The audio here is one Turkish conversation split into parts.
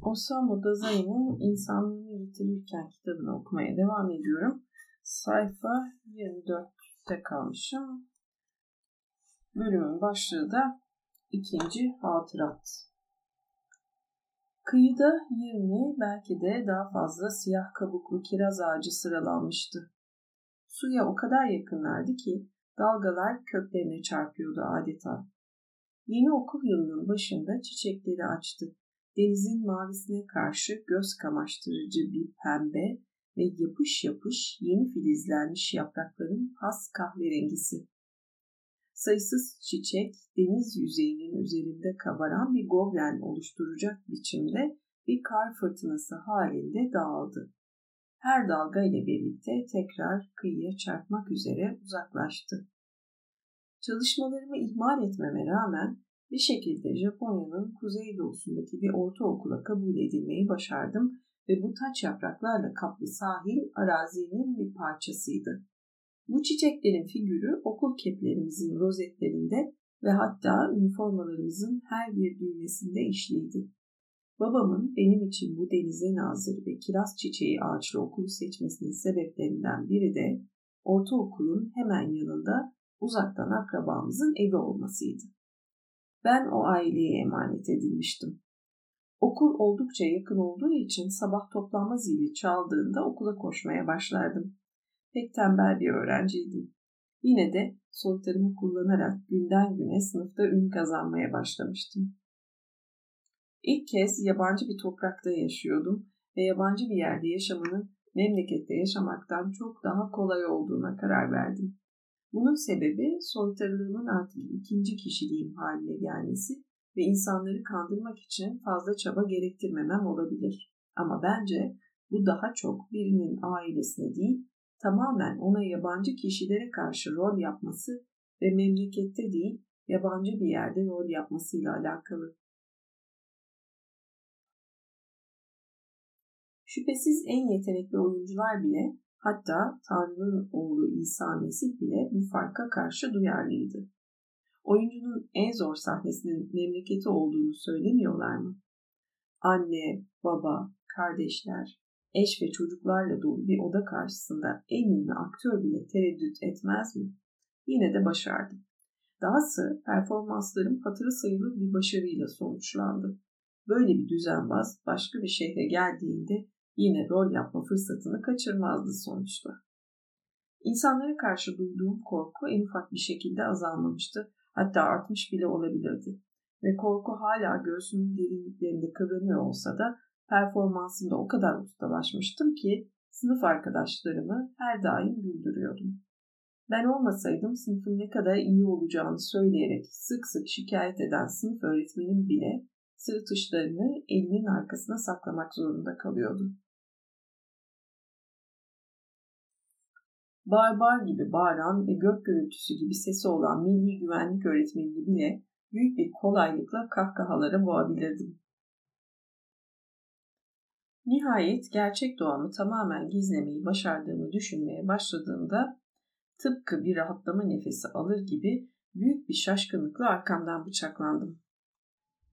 Osamu Dazai'nin İnsanlığını Yitirirken kitabını okumaya devam ediyorum. Sayfa 24'te kalmışım. Bölümün başlığı da ikinci hatırat. Kıyıda 20 belki de daha fazla siyah kabuklu kiraz ağacı sıralanmıştı. Suya o kadar yakınlardı ki dalgalar köklerine çarpıyordu adeta. Yeni okul yılının başında çiçekleri açtı. Denizin mavisine karşı göz kamaştırıcı bir pembe ve yapış yapış yeni filizlenmiş yaprakların has kahverengisi. Sayısız çiçek deniz yüzeyinin üzerinde kabaran bir goblen oluşturacak biçimde bir kar fırtınası halinde dağıldı. Her dalga ile birlikte tekrar kıyıya çarpmak üzere uzaklaştı. Çalışmalarımı ihmal etmeme rağmen bir şekilde Japonya'nın kuzeydoğusundaki bir ortaokula kabul edilmeyi başardım ve bu taç yapraklarla kaplı sahil arazinin bir parçasıydı. Bu çiçeklerin figürü okul keplerimizin rozetlerinde ve hatta üniformalarımızın her bir düğmesinde işliydi. Babamın benim için bu denize nazır ve kiraz çiçeği ağaçlı okulu seçmesinin sebeplerinden biri de ortaokulun hemen yanında uzaktan akrabamızın evi olmasıydı. Ben o aileye emanet edilmiştim. Okul oldukça yakın olduğu için sabah toplanma zili çaldığında okula koşmaya başlardım. Pek tembel bir öğrenciydim. Yine de soytarımı kullanarak günden güne sınıfta ün kazanmaya başlamıştım. İlk kez yabancı bir toprakta yaşıyordum ve yabancı bir yerde yaşamanın memlekette yaşamaktan çok daha kolay olduğuna karar verdim. Bunun sebebi soytarılığımın artık ikinci kişiliğim haline gelmesi ve insanları kandırmak için fazla çaba gerektirmemem olabilir. Ama bence bu daha çok birinin ailesine değil, tamamen ona yabancı kişilere karşı rol yapması ve memlekette değil, yabancı bir yerde rol yapmasıyla alakalı. Şüphesiz en yetenekli oyuncular bile Hatta Tanrı'nın oğlu İsa Mesih bile bu farka karşı duyarlıydı. Oyuncunun en zor sahnesinin memleketi olduğunu söylemiyorlar mı? Anne, baba, kardeşler, eş ve çocuklarla dolu bir oda karşısında en ünlü aktör bile tereddüt etmez mi? Yine de başardım. Dahası performanslarım hatırı sayılır bir başarıyla sonuçlandı. Böyle bir düzenbaz başka bir şehre geldiğinde yine rol yapma fırsatını kaçırmazdı sonuçta. İnsanlara karşı duyduğum korku en ufak bir şekilde azalmamıştı. Hatta artmış bile olabilirdi. Ve korku hala göğsümün derinliklerinde kıvranıyor olsa da performansımda o kadar ustalaşmıştım ki sınıf arkadaşlarımı her daim güldürüyordum. Ben olmasaydım sınıfın ne kadar iyi olacağını söyleyerek sık sık şikayet eden sınıf öğretmenim bile sırıtışlarını elinin arkasına saklamak zorunda kalıyordu. Barbar gibi bağıran ve gök gürültüsü gibi sesi olan milli güvenlik öğretmenini bile büyük bir kolaylıkla kahkahalara boğabilirdim. Nihayet gerçek doğamı tamamen gizlemeyi başardığımı düşünmeye başladığımda tıpkı bir rahatlama nefesi alır gibi büyük bir şaşkınlıkla arkamdan bıçaklandım.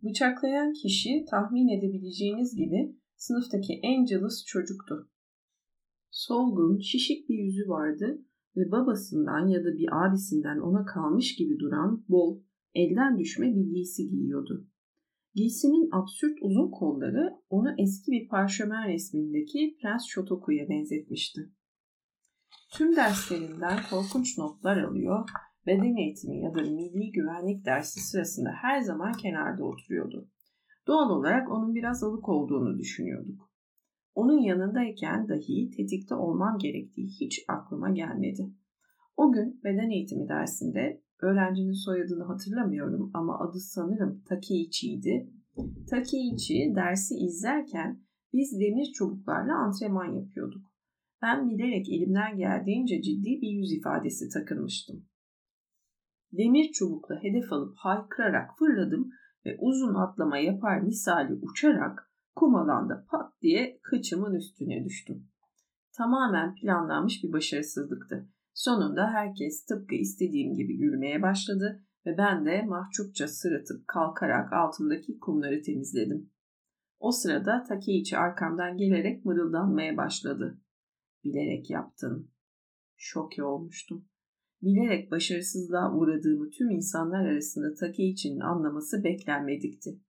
Bıçaklayan kişi tahmin edebileceğiniz gibi sınıftaki en cılız çocuktu. Solgun, şişik bir yüzü vardı ve babasından ya da bir abisinden ona kalmış gibi duran bol, elden düşme bir giysi giyiyordu. Giysinin absürt uzun kolları onu eski bir parşömen resmindeki Prens Shotoku'ya benzetmişti. Tüm derslerinden korkunç notlar alıyor, beden eğitimi ya da milli güvenlik dersi sırasında her zaman kenarda oturuyordu. Doğal olarak onun biraz alık olduğunu düşünüyorduk. Onun yanındayken dahi tetikte olmam gerektiği hiç aklıma gelmedi. O gün beden eğitimi dersinde öğrencinin soyadını hatırlamıyorum ama adı sanırım Takeichi'ydi. Takeichi dersi izlerken biz demir çubuklarla antrenman yapıyorduk. Ben bilerek elimden geldiğince ciddi bir yüz ifadesi takılmıştım. Demir çubukla hedef alıp haykırarak fırladım ve uzun atlama yapar misali uçarak kum alanda pat diye kıçımın üstüne düştüm. Tamamen planlanmış bir başarısızlıktı. Sonunda herkes tıpkı istediğim gibi gülmeye başladı ve ben de mahcupça sırıtıp kalkarak altımdaki kumları temizledim. O sırada Takeichi arkamdan gelerek mırıldanmaya başladı. Bilerek yaptın. Şoke olmuştum. Bilerek başarısızlığa uğradığımı tüm insanlar arasında Takeichi'nin anlaması beklenmedikti.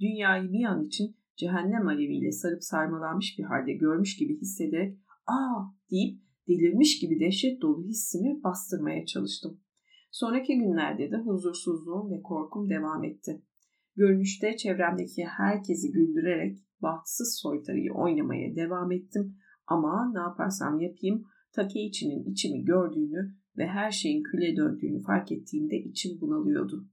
Dünyayı bir an için cehennem aleviyle sarıp sarmalanmış bir halde görmüş gibi hissederek ''Aa!'' deyip delirmiş gibi dehşet dolu hissimi bastırmaya çalıştım. Sonraki günlerde de huzursuzluğum ve korkum devam etti. Görünüşte çevremdeki herkesi güldürerek bahtsız soytarıyı oynamaya devam ettim ama ne yaparsam yapayım Takeichi'nin içimi gördüğünü ve her şeyin küle döndüğünü fark ettiğimde içim bunalıyordu.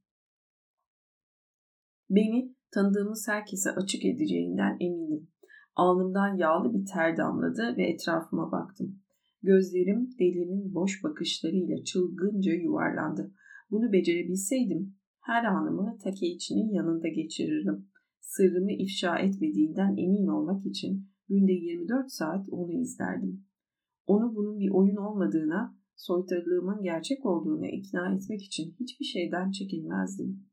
Beni tanıdığımız herkese açık edeceğinden emindim. Alnımdan yağlı bir ter damladı ve etrafıma baktım. Gözlerim delinin boş bakışlarıyla çılgınca yuvarlandı. Bunu becerebilseydim her anımı Takeichi'nin yanında geçirirdim. Sırrımı ifşa etmediğinden emin olmak için günde 24 saat onu izlerdim. Onu bunun bir oyun olmadığına, soytarılığımın gerçek olduğuna ikna etmek için hiçbir şeyden çekinmezdim.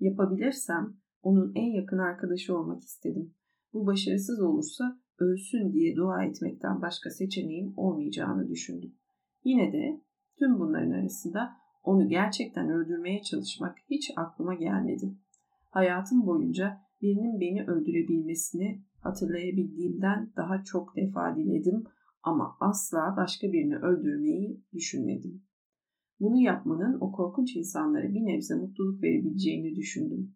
Yapabilirsem onun en yakın arkadaşı olmak istedim. Bu başarısız olursa ölsün diye dua etmekten başka seçeneğim olmayacağını düşündüm. Yine de tüm bunların arasında onu gerçekten öldürmeye çalışmak hiç aklıma gelmedi. Hayatım boyunca birinin beni öldürebilmesini hatırlayabildiğimden daha çok defa diledim ama asla başka birini öldürmeyi düşünmedim. Bunu yapmanın o korkunç insanlara bir nebze mutluluk verebileceğini düşündüm.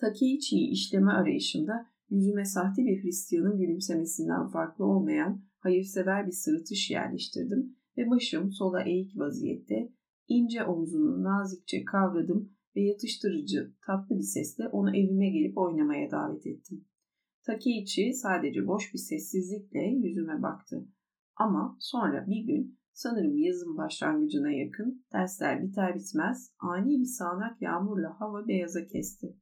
Takeichi'yi işleme arayışımda yüzüme sahte bir Hristiyanın gülümsemesinden farklı olmayan hayırsever bir sırıtış yerleştirdim ve başım sola eğik vaziyette ince omzunu nazikçe kavradım ve yatıştırıcı tatlı bir sesle onu evime gelip oynamaya davet ettim. Takeichi sadece boş bir sessizlikle yüzüme baktı. Ama sonra bir gün sanırım yazın başlangıcına yakın dersler biter bitmez ani bir sağanak yağmurla hava beyaza kesti.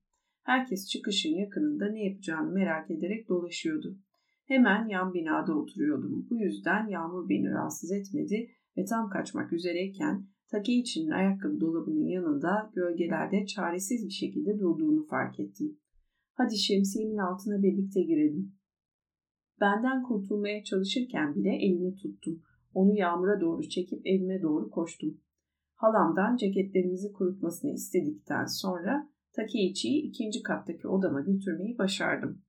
Herkes çıkışın yakınında ne yapacağını merak ederek dolaşıyordu. Hemen yan binada oturuyordum. Bu yüzden yağmur beni rahatsız etmedi ve tam kaçmak üzereyken Takeichi'nin ayakkabı dolabının yanında gölgelerde çaresiz bir şekilde durduğunu fark ettim. Hadi şemsiyemin altına birlikte girelim. Benden kurtulmaya çalışırken bile elini tuttum. Onu yağmura doğru çekip evime doğru koştum. Halamdan ceketlerimizi kurutmasını istedikten sonra Takeichi'yi ikinci kattaki odama götürmeyi başardım.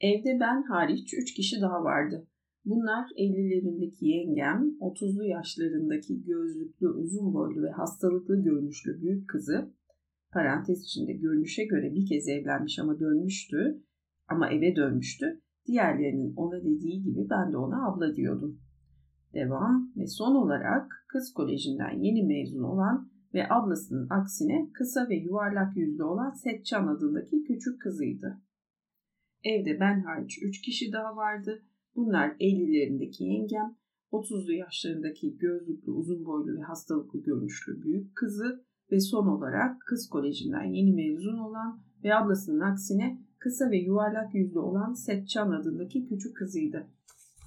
Evde ben hariç üç kişi daha vardı. Bunlar 50'lerindeki yengem, 30'lu yaşlarındaki gözlüklü, uzun boylu ve hastalıklı görünüşlü büyük kızı, parantez içinde görünüşe göre bir kez evlenmiş ama dönmüştü, ama eve dönmüştü. Diğerlerinin ona dediği gibi ben de ona abla diyordum. Devam ve son olarak kız kolejinden yeni mezun olan ve ablasının aksine kısa ve yuvarlak yüzlü olan Setçan adındaki küçük kızıydı. Evde ben hariç üç kişi daha vardı. Bunlar 50'lerindeki yengem, 30'lu yaşlarındaki gözlüklü, uzun boylu ve hastalıklı görünüşlü büyük kızı ve son olarak kız kolejinden yeni mezun olan ve ablasının aksine kısa ve yuvarlak yüzlü olan Setçan adındaki küçük kızıydı.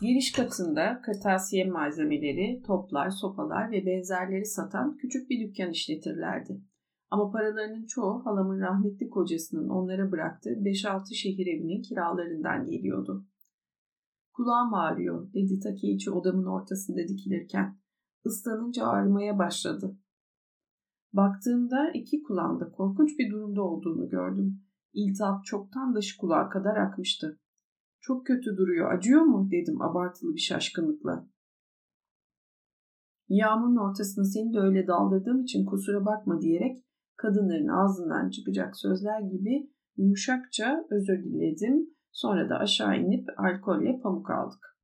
Giriş katında kırtasiye malzemeleri, toplar, sopalar ve benzerleri satan küçük bir dükkan işletirlerdi. Ama paralarının çoğu halamın rahmetli kocasının onlara bıraktığı 5-6 şehir evinin kiralarından geliyordu. Kulağım ağrıyor dedi Takeichi odamın ortasında dikilirken. Islanınca ağrımaya başladı. Baktığımda iki kulağımda korkunç bir durumda olduğunu gördüm. İltihap çoktan dış kulağa kadar akmıştı. Çok kötü duruyor, acıyor mu? dedim abartılı bir şaşkınlıkla. Yağmurun ortasına seni de öyle daldırdığım için kusura bakma diyerek kadınların ağzından çıkacak sözler gibi yumuşakça özür diledim. Sonra da aşağı inip alkolle pamuk aldık.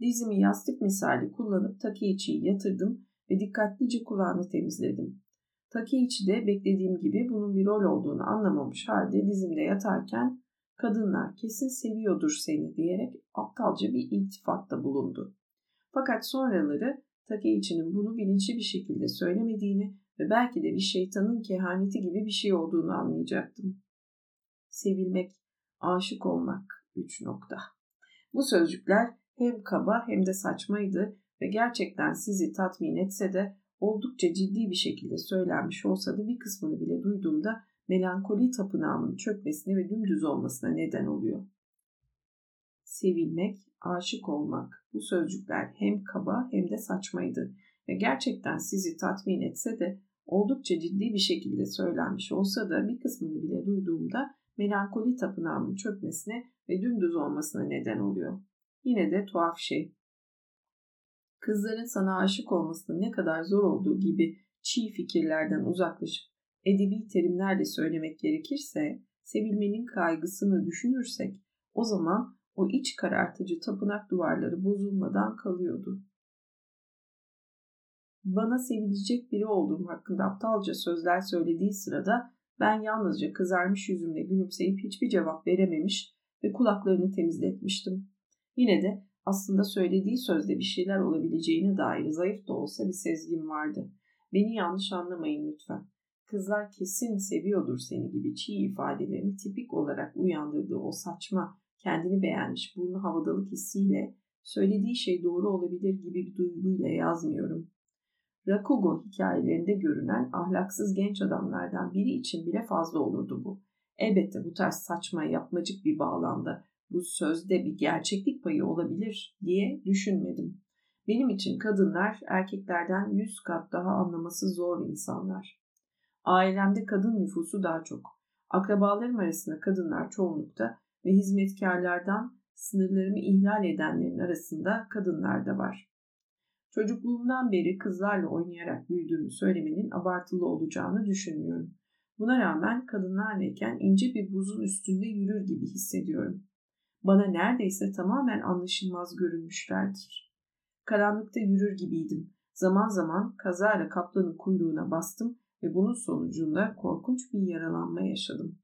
Dizimi yastık misali kullanıp Takeichi'yi yatırdım ve dikkatlice kulağını temizledim. Takeichi de beklediğim gibi bunun bir rol olduğunu anlamamış halde dizimde yatarken kadınlar kesin seviyordur seni diyerek aptalca bir iltifatta bulundu. Fakat sonraları Takeichi'nin bunu bilinçli bir şekilde söylemediğini ve belki de bir şeytanın kehaneti gibi bir şey olduğunu anlayacaktım. Sevilmek, aşık olmak, üç nokta. Bu sözcükler hem kaba hem de saçmaydı ve gerçekten sizi tatmin etse de oldukça ciddi bir şekilde söylenmiş olsa da bir kısmını bile duyduğumda melankoli tapınağının çökmesine ve dümdüz olmasına neden oluyor. Sevilmek, aşık olmak bu sözcükler hem kaba hem de saçmaydı ve gerçekten sizi tatmin etse de oldukça ciddi bir şekilde söylenmiş olsa da bir kısmını bile duyduğumda melankoli tapınağının çökmesine ve dümdüz olmasına neden oluyor. Yine de tuhaf şey. Kızların sana aşık olmasının ne kadar zor olduğu gibi çiğ fikirlerden uzaklaşıp edebi terimlerle söylemek gerekirse, sevilmenin kaygısını düşünürsek o zaman o iç karartıcı tapınak duvarları bozulmadan kalıyordu. Bana sevilecek biri olduğum hakkında aptalca sözler söylediği sırada ben yalnızca kızarmış yüzümle gülümseyip hiçbir cevap verememiş ve kulaklarını temizletmiştim. Yine de aslında söylediği sözde bir şeyler olabileceğine dair zayıf da olsa bir sezgim vardı. Beni yanlış anlamayın lütfen. Kızlar kesin seviyordur seni gibi çiğ ifadelerin tipik olarak uyandırdığı o saçma, kendini beğenmiş burnu havadalık hissiyle söylediği şey doğru olabilir gibi bir duyguyla yazmıyorum. Rakugo hikayelerinde görünen ahlaksız genç adamlardan biri için bile fazla olurdu bu. Elbette bu tarz saçma yapmacık bir bağlamda bu sözde bir gerçeklik payı olabilir diye düşünmedim. Benim için kadınlar erkeklerden yüz kat daha anlaması zor insanlar. Ailemde kadın nüfusu daha çok. Akrabalarım arasında kadınlar çoğunlukta ve hizmetkarlardan sınırlarımı ihlal edenlerin arasında kadınlar da var. Çocukluğumdan beri kızlarla oynayarak büyüdüğümü söylemenin abartılı olacağını düşünmüyorum. Buna rağmen kadınlarlayken ince bir buzun üstünde yürür gibi hissediyorum. Bana neredeyse tamamen anlaşılmaz görünmüşlerdir. Karanlıkta yürür gibiydim. Zaman zaman kazayla kaplanın kuyruğuna bastım ve bunun sonucunda korkunç bir yaralanma yaşadım.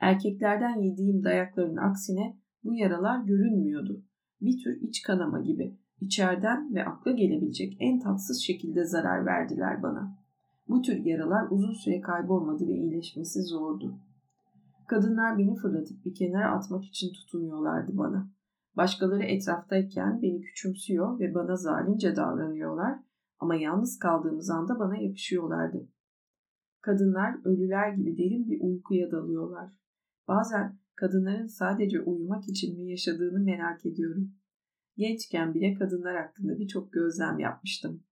Erkeklerden yediğim dayakların aksine bu yaralar görünmüyordu. Bir tür iç kanama gibi içeriden ve akla gelebilecek en tatsız şekilde zarar verdiler bana. Bu tür yaralar uzun süre kaybolmadı ve iyileşmesi zordu. Kadınlar beni fırlatıp bir kenara atmak için tutunuyorlardı bana. Başkaları etraftayken beni küçümsüyor ve bana zalimce davranıyorlar ama yalnız kaldığımız anda bana yapışıyorlardı. Kadınlar ölüler gibi derin bir uykuya dalıyorlar. Bazen kadınların sadece uyumak için mi yaşadığını merak ediyorum. Gençken bile kadınlar hakkında birçok gözlem yapmıştım.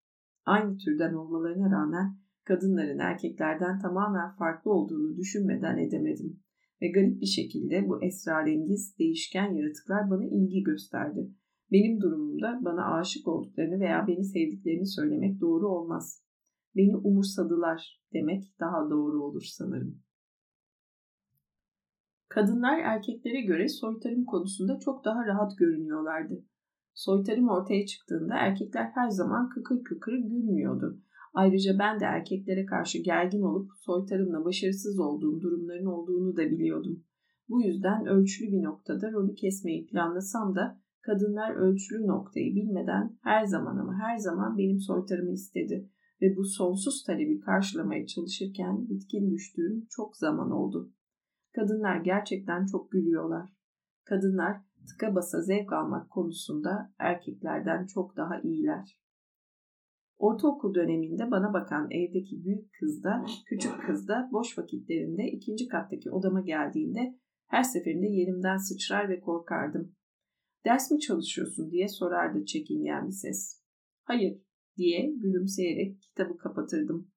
Aynı türden olmalarına rağmen kadınların erkeklerden tamamen farklı olduğunu düşünmeden edemedim. Ve garip bir şekilde bu esrarengiz, değişken yaratıklar bana ilgi gösterdi. Benim durumumda bana aşık olduklarını veya beni sevdiklerini söylemek doğru olmaz. Beni umursadılar demek daha doğru olur sanırım. Kadınlar erkeklere göre soytarım konusunda çok daha rahat görünüyorlardı. Soytarım ortaya çıktığında erkekler her zaman kıkır kıkır gülmüyordu. Ayrıca ben de erkeklere karşı gergin olup soytarımla başarısız olduğum durumların olduğunu da biliyordum. Bu yüzden ölçülü bir noktada rolü kesmeyi planlasam da kadınlar ölçülü noktayı bilmeden her zaman ama her zaman benim soytarımı istedi ve bu sonsuz talebi karşılamaya çalışırken bitkin düştüğüm çok zaman oldu. Kadınlar gerçekten çok gülüyorlar. Kadınlar tıka basa zevk almak konusunda erkeklerden çok daha iyiler. Ortaokul döneminde bana bakan evdeki büyük kız da küçük kız da boş vakitlerinde ikinci kattaki odama geldiğinde her seferinde yerimden sıçrar ve korkardım. Ders mi çalışıyorsun diye sorardı çekingen bir ses. Hayır diye gülümseyerek kitabı kapatırdım.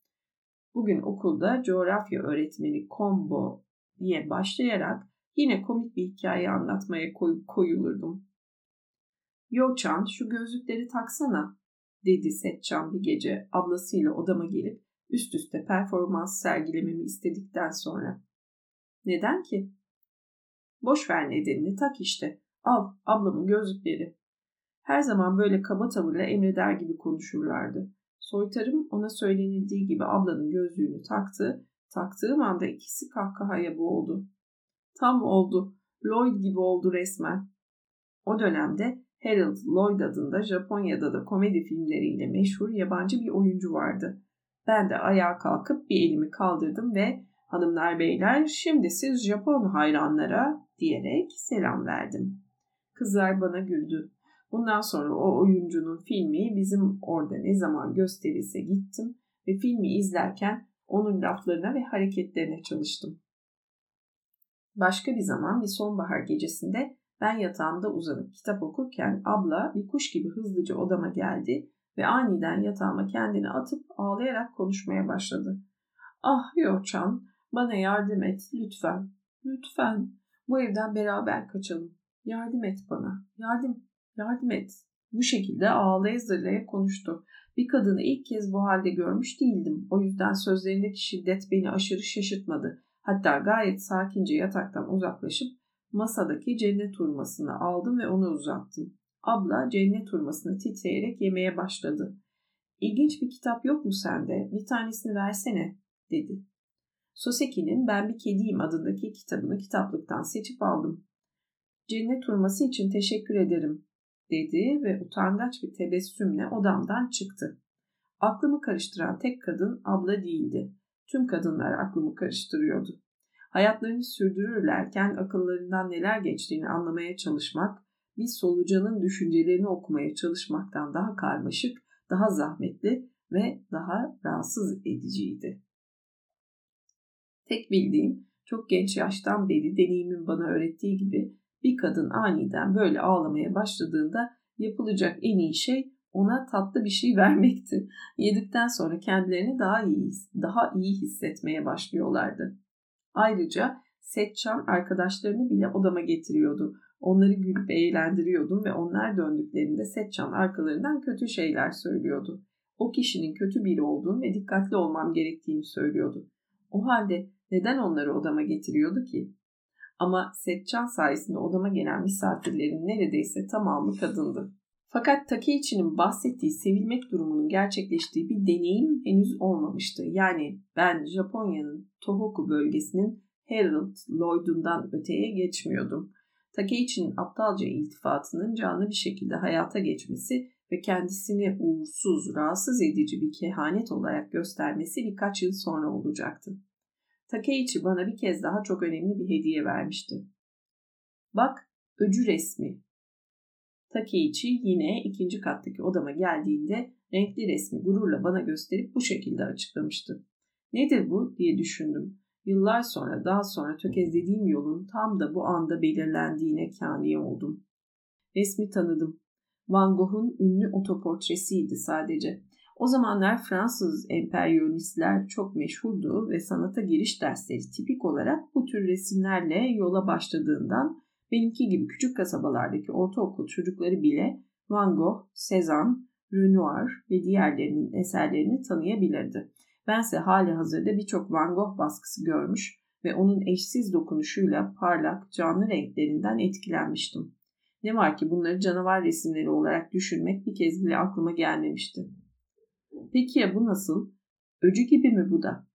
Bugün okulda coğrafya öğretmeni Combo diye başlayarak yine komik bir hikaye anlatmaya koy koyulurdum. Yoçan şu gözlükleri taksana dedi Setcan bir gece ablasıyla odama gelip üst üste performans sergilememi istedikten sonra. Neden ki? Boş ver nedenini tak işte. Al ablamın gözlükleri. Her zaman böyle kaba tavırla emreder gibi konuşurlardı. Soytarım ona söylenildiği gibi ablanın gözlüğünü taktı. Taktığım anda ikisi kahkahaya boğuldu. Tam oldu. Lloyd gibi oldu resmen. O dönemde Harold Lloyd adında Japonya'da da komedi filmleriyle meşhur yabancı bir oyuncu vardı. Ben de ayağa kalkıp bir elimi kaldırdım ve hanımlar beyler şimdi siz Japon hayranlara diyerek selam verdim. Kızlar bana güldü. Bundan sonra o oyuncunun filmi bizim orada ne zaman gösterilse gittim ve filmi izlerken onun laflarına ve hareketlerine çalıştım. Başka bir zaman bir sonbahar gecesinde ben yatağımda uzanıp kitap okurken abla bir kuş gibi hızlıca odama geldi ve aniden yatağıma kendini atıp ağlayarak konuşmaya başladı. Ah Yoçan, bana yardım et lütfen, lütfen. Bu evden beraber kaçalım. Yardım et bana, yardım, yardım et. Bu şekilde ağlaya zırlaya konuştu. Bir kadını ilk kez bu halde görmüş değildim. O yüzden sözlerindeki şiddet beni aşırı şaşırtmadı. Hatta gayet sakince yataktan uzaklaşıp masadaki cennet hurmasını aldım ve onu uzattım. Abla cennet hurmasını titreyerek yemeye başladı. İlginç bir kitap yok mu sende? Bir tanesini versene, dedi. Soseki'nin Ben Bir Kediyim adındaki kitabını kitaplıktan seçip aldım. Cennet hurması için teşekkür ederim, dedi ve utangaç bir tebessümle odamdan çıktı. Aklımı karıştıran tek kadın abla değildi. Tüm kadınlar aklımı karıştırıyordu. Hayatlarını sürdürürlerken akıllarından neler geçtiğini anlamaya çalışmak, bir solucanın düşüncelerini okumaya çalışmaktan daha karmaşık, daha zahmetli ve daha rahatsız ediciydi. Tek bildiğim çok genç yaştan beri deneyimin bana öğrettiği gibi bir kadın aniden böyle ağlamaya başladığında yapılacak en iyi şey ona tatlı bir şey vermekti. Yedikten sonra kendilerini daha iyi daha iyi hissetmeye başlıyorlardı. Ayrıca Setçan arkadaşlarını bile odama getiriyordu. Onları gülüp eğlendiriyordum ve onlar döndüklerinde Setçan arkalarından kötü şeyler söylüyordu. O kişinin kötü biri olduğunu ve dikkatli olmam gerektiğini söylüyordu. O halde neden onları odama getiriyordu ki? Ama Setçan sayesinde odama gelen misafirlerin neredeyse tamamı kadındı. Fakat Takeichi'nin bahsettiği sevilmek durumunun gerçekleştiği bir deneyim henüz olmamıştı. Yani ben Japonya'nın Tohoku bölgesinin Harold Lloyd'undan öteye geçmiyordum. Takeichi'nin aptalca iltifatının canlı bir şekilde hayata geçmesi ve kendisini uğursuz, rahatsız edici bir kehanet olarak göstermesi birkaç yıl sonra olacaktı. Takeichi bana bir kez daha çok önemli bir hediye vermişti. Bak, öcü resmi. Takeichi yine ikinci kattaki odama geldiğinde renkli resmi gururla bana gösterip bu şekilde açıklamıştı. Nedir bu diye düşündüm. Yıllar sonra daha sonra tökezlediğim yolun tam da bu anda belirlendiğine kani oldum. Resmi tanıdım. Van Gogh'un ünlü otoportresiydi sadece. O zamanlar Fransız emperyalistler çok meşhurdu ve sanata giriş dersleri tipik olarak bu tür resimlerle yola başladığından benimki gibi küçük kasabalardaki ortaokul çocukları bile Van Gogh, Cézanne, Renoir ve diğerlerinin eserlerini tanıyabilirdi. Bense hali hazırda birçok Van Gogh baskısı görmüş ve onun eşsiz dokunuşuyla parlak, canlı renklerinden etkilenmiştim. Ne var ki bunları canavar resimleri olarak düşünmek bir kez bile aklıma gelmemişti. Peki ya bu nasıl? Öcü gibi mi bu da?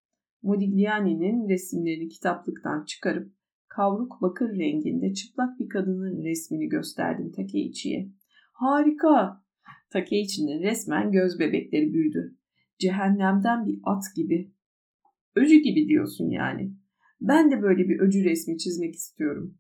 Modigliani'nin resimlerini kitaplıktan çıkarıp kavruk bakır renginde çıplak bir kadının resmini gösterdim Takeichi'ye. Harika! Takeichi'nin resmen göz bebekleri büyüdü. Cehennemden bir at gibi. Öcü gibi diyorsun yani. Ben de böyle bir öcü resmi çizmek istiyorum.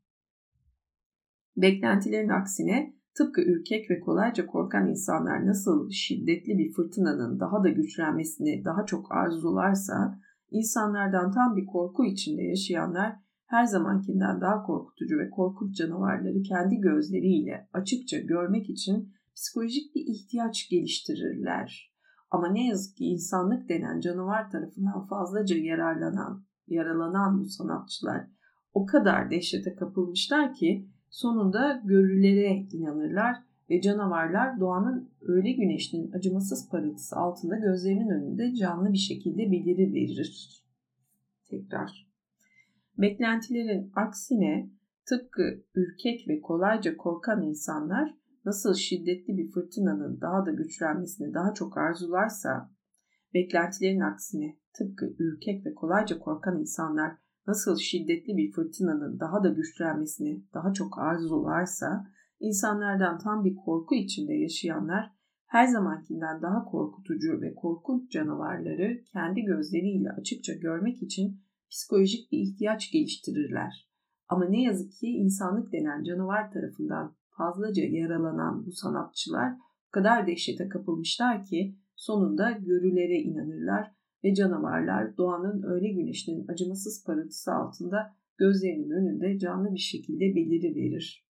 Beklentilerin aksine tıpkı ürkek ve kolayca korkan insanlar nasıl şiddetli bir fırtınanın daha da güçlenmesini daha çok arzularsa, insanlardan tam bir korku içinde yaşayanlar her zamankinden daha korkutucu ve korkunç canavarları kendi gözleriyle açıkça görmek için psikolojik bir ihtiyaç geliştirirler. Ama ne yazık ki insanlık denen canavar tarafından fazlaca yararlanan, yaralanan bu sanatçılar o kadar dehşete kapılmışlar ki sonunda görülere inanırlar ve canavarlar doğanın öğle güneşinin acımasız parıltısı altında gözlerinin önünde canlı bir şekilde beliri verir. Tekrar. Beklentilerin aksine tıpkı ürkek ve kolayca korkan insanlar nasıl şiddetli bir fırtınanın daha da güçlenmesini daha çok arzularsa, beklentilerin aksine tıpkı ürkek ve kolayca korkan insanlar nasıl şiddetli bir fırtınanın daha da güçlenmesini daha çok arzularsa, insanlardan tam bir korku içinde yaşayanlar her zamankinden daha korkutucu ve korkunç canavarları kendi gözleriyle açıkça görmek için psikolojik bir ihtiyaç geliştirirler. Ama ne yazık ki insanlık denen canavar tarafından fazlaca yaralanan bu sanatçılar o kadar dehşete kapılmışlar ki sonunda görülere inanırlar ve canavarlar doğanın öğle güneşinin acımasız parıltısı altında gözlerinin önünde canlı bir şekilde beliri verir.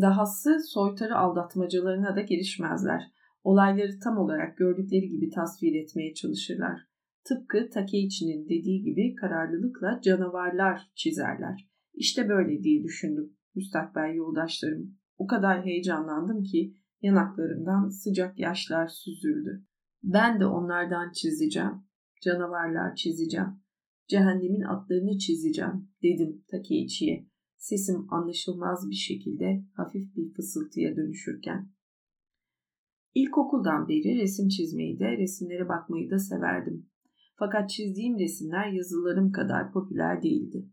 Dahası soytarı aldatmacalarına da girişmezler. Olayları tam olarak gördükleri gibi tasvir etmeye çalışırlar. Tıpkı Takeichi'nin dediği gibi kararlılıkla canavarlar çizerler. İşte böyle diye düşündüm müstakbel yoldaşlarım. O kadar heyecanlandım ki yanaklarımdan sıcak yaşlar süzüldü. Ben de onlardan çizeceğim. Canavarlar çizeceğim. Cehennemin atlarını çizeceğim dedim Takeichi'ye. Sesim anlaşılmaz bir şekilde hafif bir fısıltıya dönüşürken. İlkokuldan beri resim çizmeyi de, resimlere bakmayı da severdim. Fakat çizdiğim resimler yazılarım kadar popüler değildi.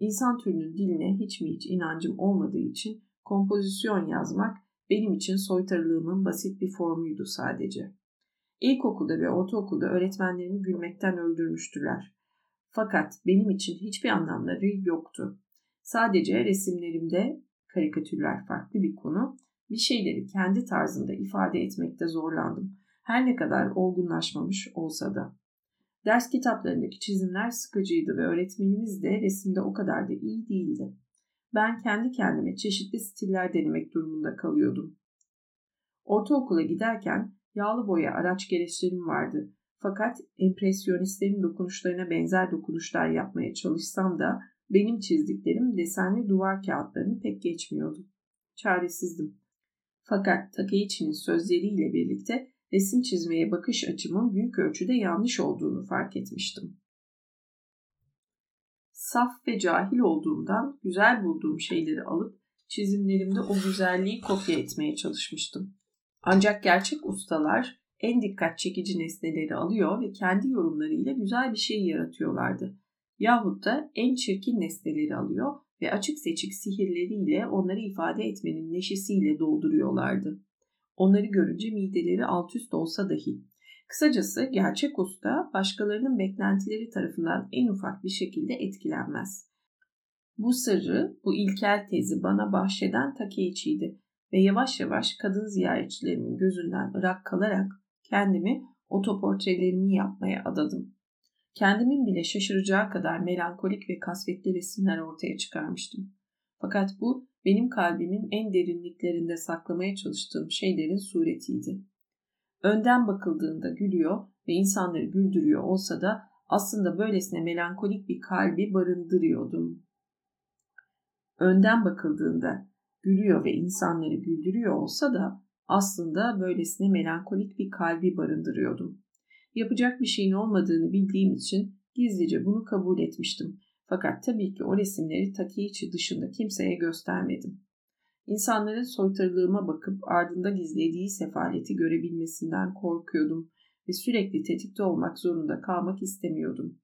İnsan türünün diline hiç mi hiç inancım olmadığı için kompozisyon yazmak benim için soytarılığımın basit bir formuydu sadece. İlkokulda ve ortaokulda öğretmenlerimi gülmekten öldürmüştüler. Fakat benim için hiçbir anlamları yoktu. Sadece resimlerimde karikatürler farklı bir konu, bir şeyleri kendi tarzımda ifade etmekte zorlandım. Her ne kadar olgunlaşmamış olsa da. Ders kitaplarındaki çizimler sıkıcıydı ve öğretmenimiz de resimde o kadar da iyi değildi. Ben kendi kendime çeşitli stiller denemek durumunda kalıyordum. Ortaokula giderken yağlı boya araç gereçlerim vardı. Fakat empresyonistlerin dokunuşlarına benzer dokunuşlar yapmaya çalışsam da benim çizdiklerim desenli duvar kağıtlarını pek geçmiyordu. Çaresizdim. Fakat Takeichi'nin sözleriyle birlikte resim çizmeye bakış açımın büyük ölçüde yanlış olduğunu fark etmiştim. Saf ve cahil olduğumdan güzel bulduğum şeyleri alıp çizimlerimde o güzelliği kopya etmeye çalışmıştım. Ancak gerçek ustalar en dikkat çekici nesneleri alıyor ve kendi yorumlarıyla güzel bir şey yaratıyorlardı. Yahut da en çirkin nesneleri alıyor ve açık seçik sihirleriyle onları ifade etmenin neşesiyle dolduruyorlardı. Onları görünce mideleri alt üst olsa dahi. Kısacası gerçek usta başkalarının beklentileri tarafından en ufak bir şekilde etkilenmez. Bu sırrı, bu ilkel tezi bana bahşeden Takeichi'ydi ve yavaş yavaş kadın ziyaretçilerimin gözünden ırak kalarak kendimi otoportrelerimi yapmaya adadım. Kendimin bile şaşıracağı kadar melankolik ve kasvetli resimler ortaya çıkarmıştım. Fakat bu benim kalbimin en derinliklerinde saklamaya çalıştığım şeylerin suretiydi. Önden bakıldığında gülüyor ve insanları güldürüyor olsa da aslında böylesine melankolik bir kalbi barındırıyordum. Önden bakıldığında gülüyor ve insanları güldürüyor olsa da aslında böylesine melankolik bir kalbi barındırıyordum. Yapacak bir şeyin olmadığını bildiğim için gizlice bunu kabul etmiştim. Fakat tabii ki o resimleri Takeichi dışında kimseye göstermedim. İnsanların soytarılığıma bakıp ardında gizlediği sefaleti görebilmesinden korkuyordum ve sürekli tetikte olmak zorunda kalmak istemiyordum.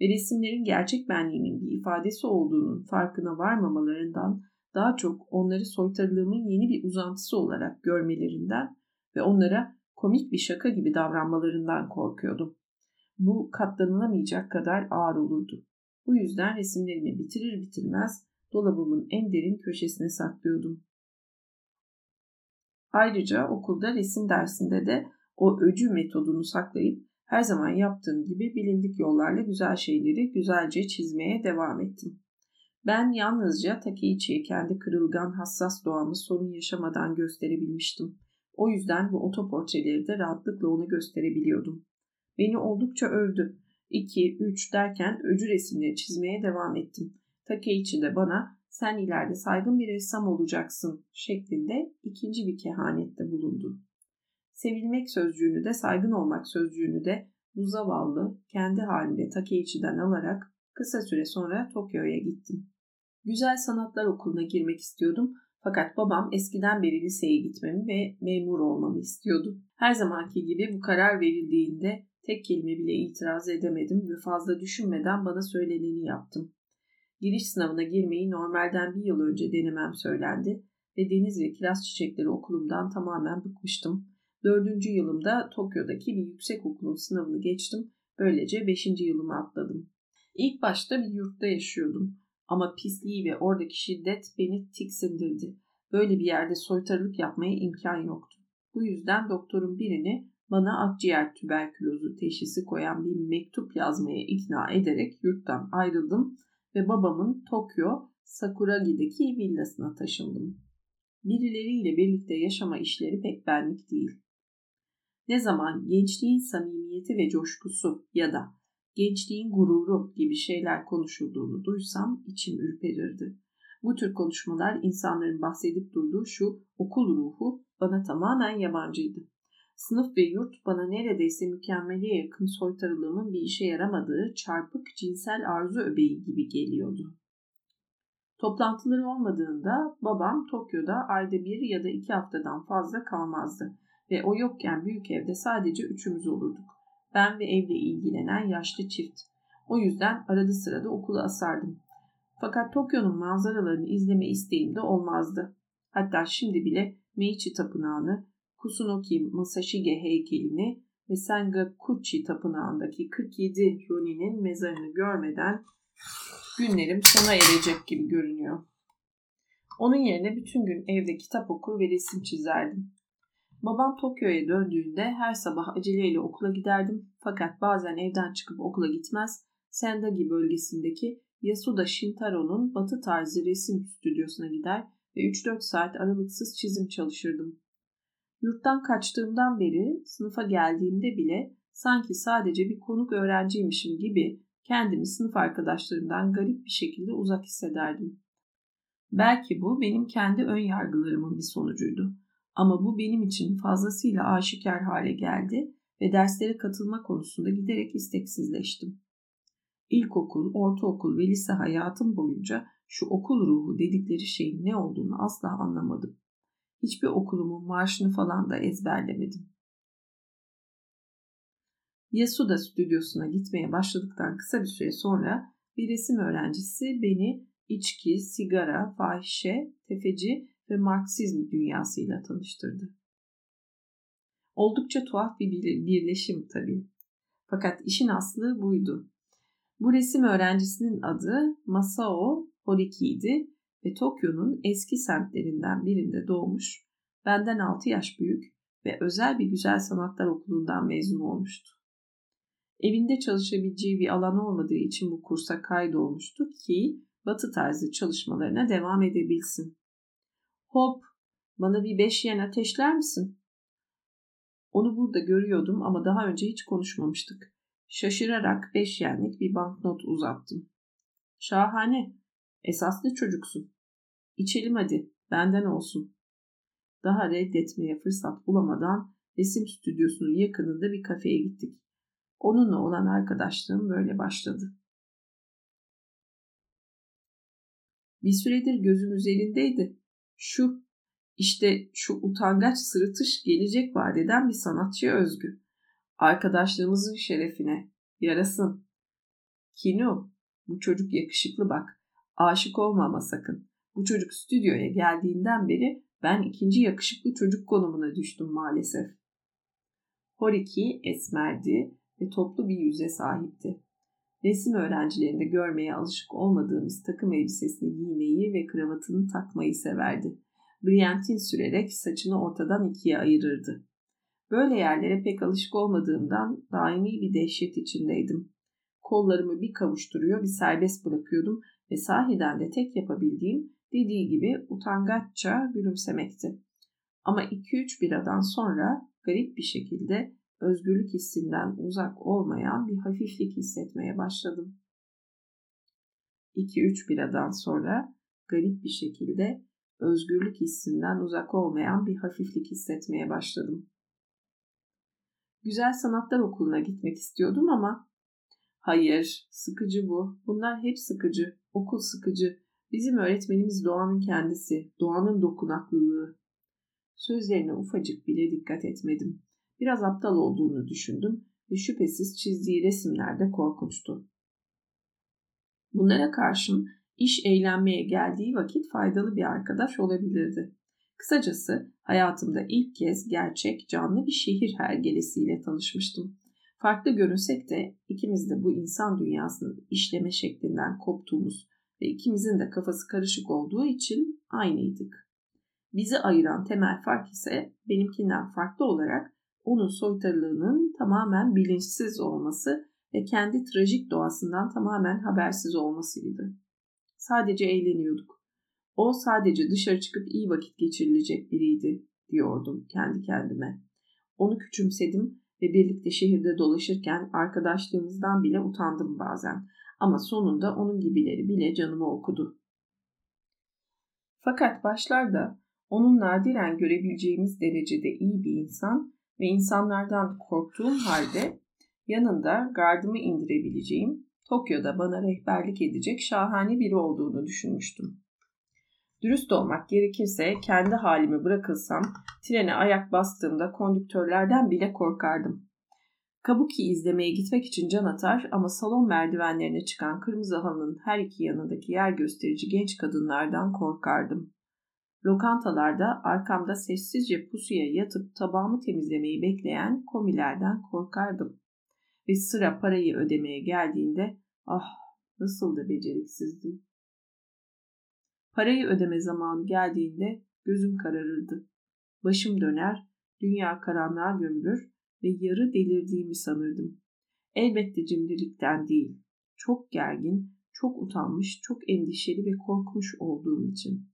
Ve resimlerin gerçek benliğimin bir ifadesi olduğunun farkına varmamalarından daha çok onları soytarılığımın yeni bir uzantısı olarak görmelerinden ve onlara komik bir şaka gibi davranmalarından korkuyordum. Bu katlanılamayacak kadar ağır olurdu. Bu yüzden resimlerimi bitirir bitirmez dolabımın en derin köşesine saklıyordum. Ayrıca okulda resim dersinde de o öcü metodunu saklayıp her zaman yaptığım gibi bilindik yollarla güzel şeyleri güzelce çizmeye devam ettim. Ben yalnızca Takeichi'ye kendi kırılgan hassas doğamı sorun yaşamadan gösterebilmiştim. O yüzden bu otoportreleri de rahatlıkla ona gösterebiliyordum. Beni oldukça övdü. 2, 3 derken öcü resimleri çizmeye devam ettim. Takeichi de bana sen ileride saygın bir ressam olacaksın şeklinde ikinci bir kehanette bulundu. Sevilmek sözcüğünü de saygın olmak sözcüğünü de bu zavallı kendi halinde Takeichi'den alarak kısa süre sonra Tokyo'ya gittim. Güzel Sanatlar Okulu'na girmek istiyordum fakat babam eskiden beri liseye gitmemi ve memur olmamı istiyordu. Her zamanki gibi bu karar verildiğinde tek kelime bile itiraz edemedim ve fazla düşünmeden bana söyleneni yaptım. Giriş sınavına girmeyi normalden bir yıl önce denemem söylendi ve deniz ve kiraz çiçekleri okulumdan tamamen bıkmıştım. Dördüncü yılımda Tokyo'daki bir yüksek okulun sınavını geçtim. Böylece beşinci yılımı atladım. İlk başta bir yurtta yaşıyordum. Ama pisliği ve oradaki şiddet beni tiksindirdi. Böyle bir yerde soytarılık yapmaya imkan yoktu. Bu yüzden doktorun birini bana akciğer tüberkülozu teşhisi koyan bir mektup yazmaya ikna ederek yurttan ayrıldım ve babamın Tokyo Sakuragi'deki villasına taşındım. Birileriyle birlikte yaşama işleri pek benlik değil. Ne zaman gençliğin samimiyeti ve coşkusu ya da gençliğin gururu gibi şeyler konuşulduğunu duysam içim ürperirdi. Bu tür konuşmalar insanların bahsedip durduğu şu okul ruhu bana tamamen yabancıydı. Sınıf ve yurt bana neredeyse mükemmele yakın soytarılığımın bir işe yaramadığı çarpık cinsel arzu öbeği gibi geliyordu. Toplantıları olmadığında babam Tokyo'da ayda bir ya da iki haftadan fazla kalmazdı ve o yokken büyük evde sadece üçümüz olurduk. Ben ve evle ilgilenen yaşlı çift. O yüzden arada sırada okula asardım. Fakat Tokyo'nun manzaralarını izleme isteğim de olmazdı. Hatta şimdi bile Meichi Tapınağı'nı, Kusunoki Masashige heykelini ve Sengakuchi Tapınağı'ndaki 47 Ronin'in mezarını görmeden günlerim sona erecek gibi görünüyor. Onun yerine bütün gün evde kitap okur ve resim çizerdim. Babam Tokyo'ya döndüğünde her sabah aceleyle okula giderdim fakat bazen evden çıkıp okula gitmez, Sendagi bölgesindeki Yasuda Shintaro'nun batı tarzı resim stüdyosuna gider ve 3-4 saat aralıksız çizim çalışırdım. Yurttan kaçtığımdan beri sınıfa geldiğimde bile sanki sadece bir konuk öğrenciymişim gibi kendimi sınıf arkadaşlarımdan garip bir şekilde uzak hissederdim. Belki bu benim kendi ön yargılarımın bir sonucuydu. Ama bu benim için fazlasıyla aşikar hale geldi ve derslere katılma konusunda giderek isteksizleştim. İlkokul, ortaokul ve lise hayatım boyunca şu okul ruhu dedikleri şeyin ne olduğunu asla anlamadım. Hiçbir okulumun marşını falan da ezberlemedim. Yasuda stüdyosuna gitmeye başladıktan kısa bir süre sonra bir resim öğrencisi beni içki, sigara, fahişe, tefeci ve Marksizm dünyasıyla tanıştırdı. Oldukça tuhaf bir birleşim tabii. Fakat işin aslı buydu. Bu resim öğrencisinin adı Masao Horiki'ydi ve Tokyo'nun eski semtlerinden birinde doğmuş, benden 6 yaş büyük ve özel bir güzel sanatlar okulundan mezun olmuştu. Evinde çalışabileceği bir alan olmadığı için bu kursa kaydolmuştu ki batı tarzı çalışmalarına devam edebilsin. Hop, bana bir beş yen ateşler misin? Onu burada görüyordum ama daha önce hiç konuşmamıştık. Şaşırarak beş yenlik bir banknot uzattım. Şahane, esaslı çocuksun. İçelim hadi, benden olsun. Daha reddetmeye fırsat bulamadan resim stüdyosunun yakınında bir kafeye gittik. Onunla olan arkadaşlığım böyle başladı. Bir süredir gözüm üzerindeydi. Şu, işte şu utangaç sırıtış gelecek vadeden bir sanatçıya özgü. Arkadaşlığımızın şerefine, yarasın. Kino, bu çocuk yakışıklı bak. Aşık olma ama sakın. Bu çocuk stüdyoya geldiğinden beri ben ikinci yakışıklı çocuk konumuna düştüm maalesef. Horiki esmerdi ve toplu bir yüze sahipti. Resim öğrencilerinde görmeye alışık olmadığımız takım elbisesini giymeyi ve kravatını takmayı severdi. Briantin sürerek saçını ortadan ikiye ayırırdı. Böyle yerlere pek alışık olmadığımdan daimi bir dehşet içindeydim. Kollarımı bir kavuşturuyor, bir serbest bırakıyordum ve sahiden de tek yapabildiğim dediği gibi utangaçça gülümsemekti. Ama 2-3 biradan sonra garip bir şekilde özgürlük hissinden uzak olmayan bir hafiflik hissetmeye başladım. 2-3 biradan sonra garip bir şekilde özgürlük hissinden uzak olmayan bir hafiflik hissetmeye başladım. Güzel Sanatlar Okulu'na gitmek istiyordum ama hayır, sıkıcı bu. Bunlar hep sıkıcı. Okul sıkıcı. Bizim öğretmenimiz doğanın kendisi, doğanın dokunaklılığı. Sözlerine ufacık bile dikkat etmedim. Biraz aptal olduğunu düşündüm ve şüphesiz çizdiği resimler de korkunçtu. Bunlara karşın iş eğlenmeye geldiği vakit faydalı bir arkadaş olabilirdi. Kısacası hayatımda ilk kez gerçek canlı bir şehir hergelesiyle tanışmıştım. Farklı görünsek de ikimiz de bu insan dünyasının işleme şeklinden koptuğumuz ve ikimizin de kafası karışık olduğu için aynıydık. Bizi ayıran temel fark ise benimkinden farklı olarak onun soytarılığının tamamen bilinçsiz olması ve kendi trajik doğasından tamamen habersiz olmasıydı. Sadece eğleniyorduk. O sadece dışarı çıkıp iyi vakit geçirilecek biriydi diyordum kendi kendime. Onu küçümsedim ve birlikte şehirde dolaşırken arkadaşlığımızdan bile utandım bazen. Ama sonunda onun gibileri bile canımı okudu. Fakat başlarda onun nadiren görebileceğimiz derecede iyi bir insan ve insanlardan korktuğum halde yanında gardımı indirebileceğim, Tokyo'da bana rehberlik edecek şahane biri olduğunu düşünmüştüm. Dürüst olmak gerekirse kendi halimi bırakılsam trene ayak bastığımda kondüktörlerden bile korkardım. Kabuki izlemeye gitmek için can atar ama salon merdivenlerine çıkan kırmızı halının her iki yanındaki yer gösterici genç kadınlardan korkardım. Lokantalarda arkamda sessizce pusuya yatıp tabağımı temizlemeyi bekleyen komilerden korkardım. Ve sıra parayı ödemeye geldiğinde ah nasıl da beceriksizdim. Parayı ödeme zamanı geldiğinde gözüm kararırdı. Başım döner, dünya karanlığa gömülür ve yarı delirdiğimi sanırdım. Elbette cimrilikten değil, çok gergin, çok utanmış, çok endişeli ve korkmuş olduğum için.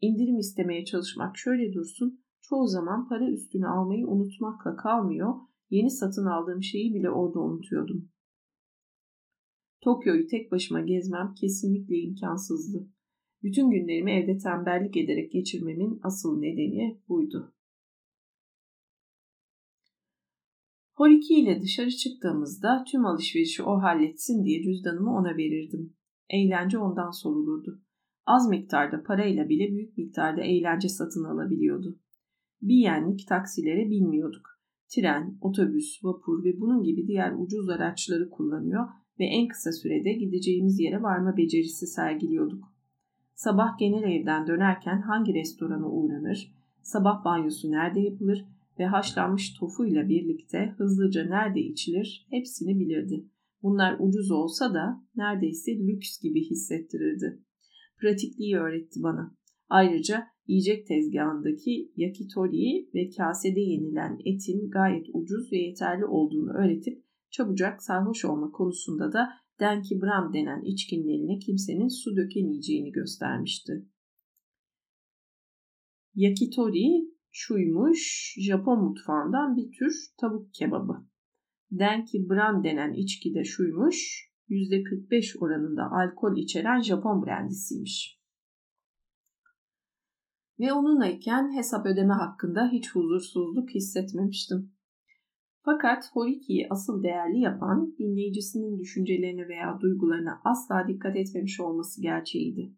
İndirim istemeye çalışmak şöyle dursun, çoğu zaman para üstüne almayı unutmakla kalmıyor, yeni satın aldığım şeyi bile orada unutuyordum. Tokyo'yu tek başıma gezmem kesinlikle imkansızdı. Bütün günlerimi evde tembellik ederek geçirmemin asıl nedeni buydu. Horiki ile dışarı çıktığımızda tüm alışverişi o halletsin diye cüzdanımı ona verirdim. Eğlence ondan sorulurdu. Az miktarda parayla bile büyük miktarda eğlence satın alabiliyordu. Bir yenlik taksilere binmiyorduk. Tren, otobüs, vapur ve bunun gibi diğer ucuz araçları kullanıyor ve en kısa sürede gideceğimiz yere varma becerisi sergiliyorduk. Sabah genel evden dönerken hangi restorana uğranır, sabah banyosu nerede yapılır ve haşlanmış tofuyla birlikte hızlıca nerede içilir hepsini bilirdi. Bunlar ucuz olsa da neredeyse lüks gibi hissettirirdi. Pratikliği öğretti bana. Ayrıca yiyecek tezgahındaki yakitori ve kasede yenilen etin gayet ucuz ve yeterli olduğunu öğretip çabucak sarhoş olma konusunda da Denki Bram denen içkinin eline kimsenin su dökemeyeceğini göstermişti. Yakitori şuymuş Japon mutfağından bir tür tavuk kebabı. Denki Bram denen içki de şuymuş %45 oranında alkol içeren Japon brandisiymiş. Ve onunlayken hesap ödeme hakkında hiç huzursuzluk hissetmemiştim. Fakat Horiki'yi asıl değerli yapan dinleyicisinin düşüncelerine veya duygularına asla dikkat etmemiş olması gerçeğiydi.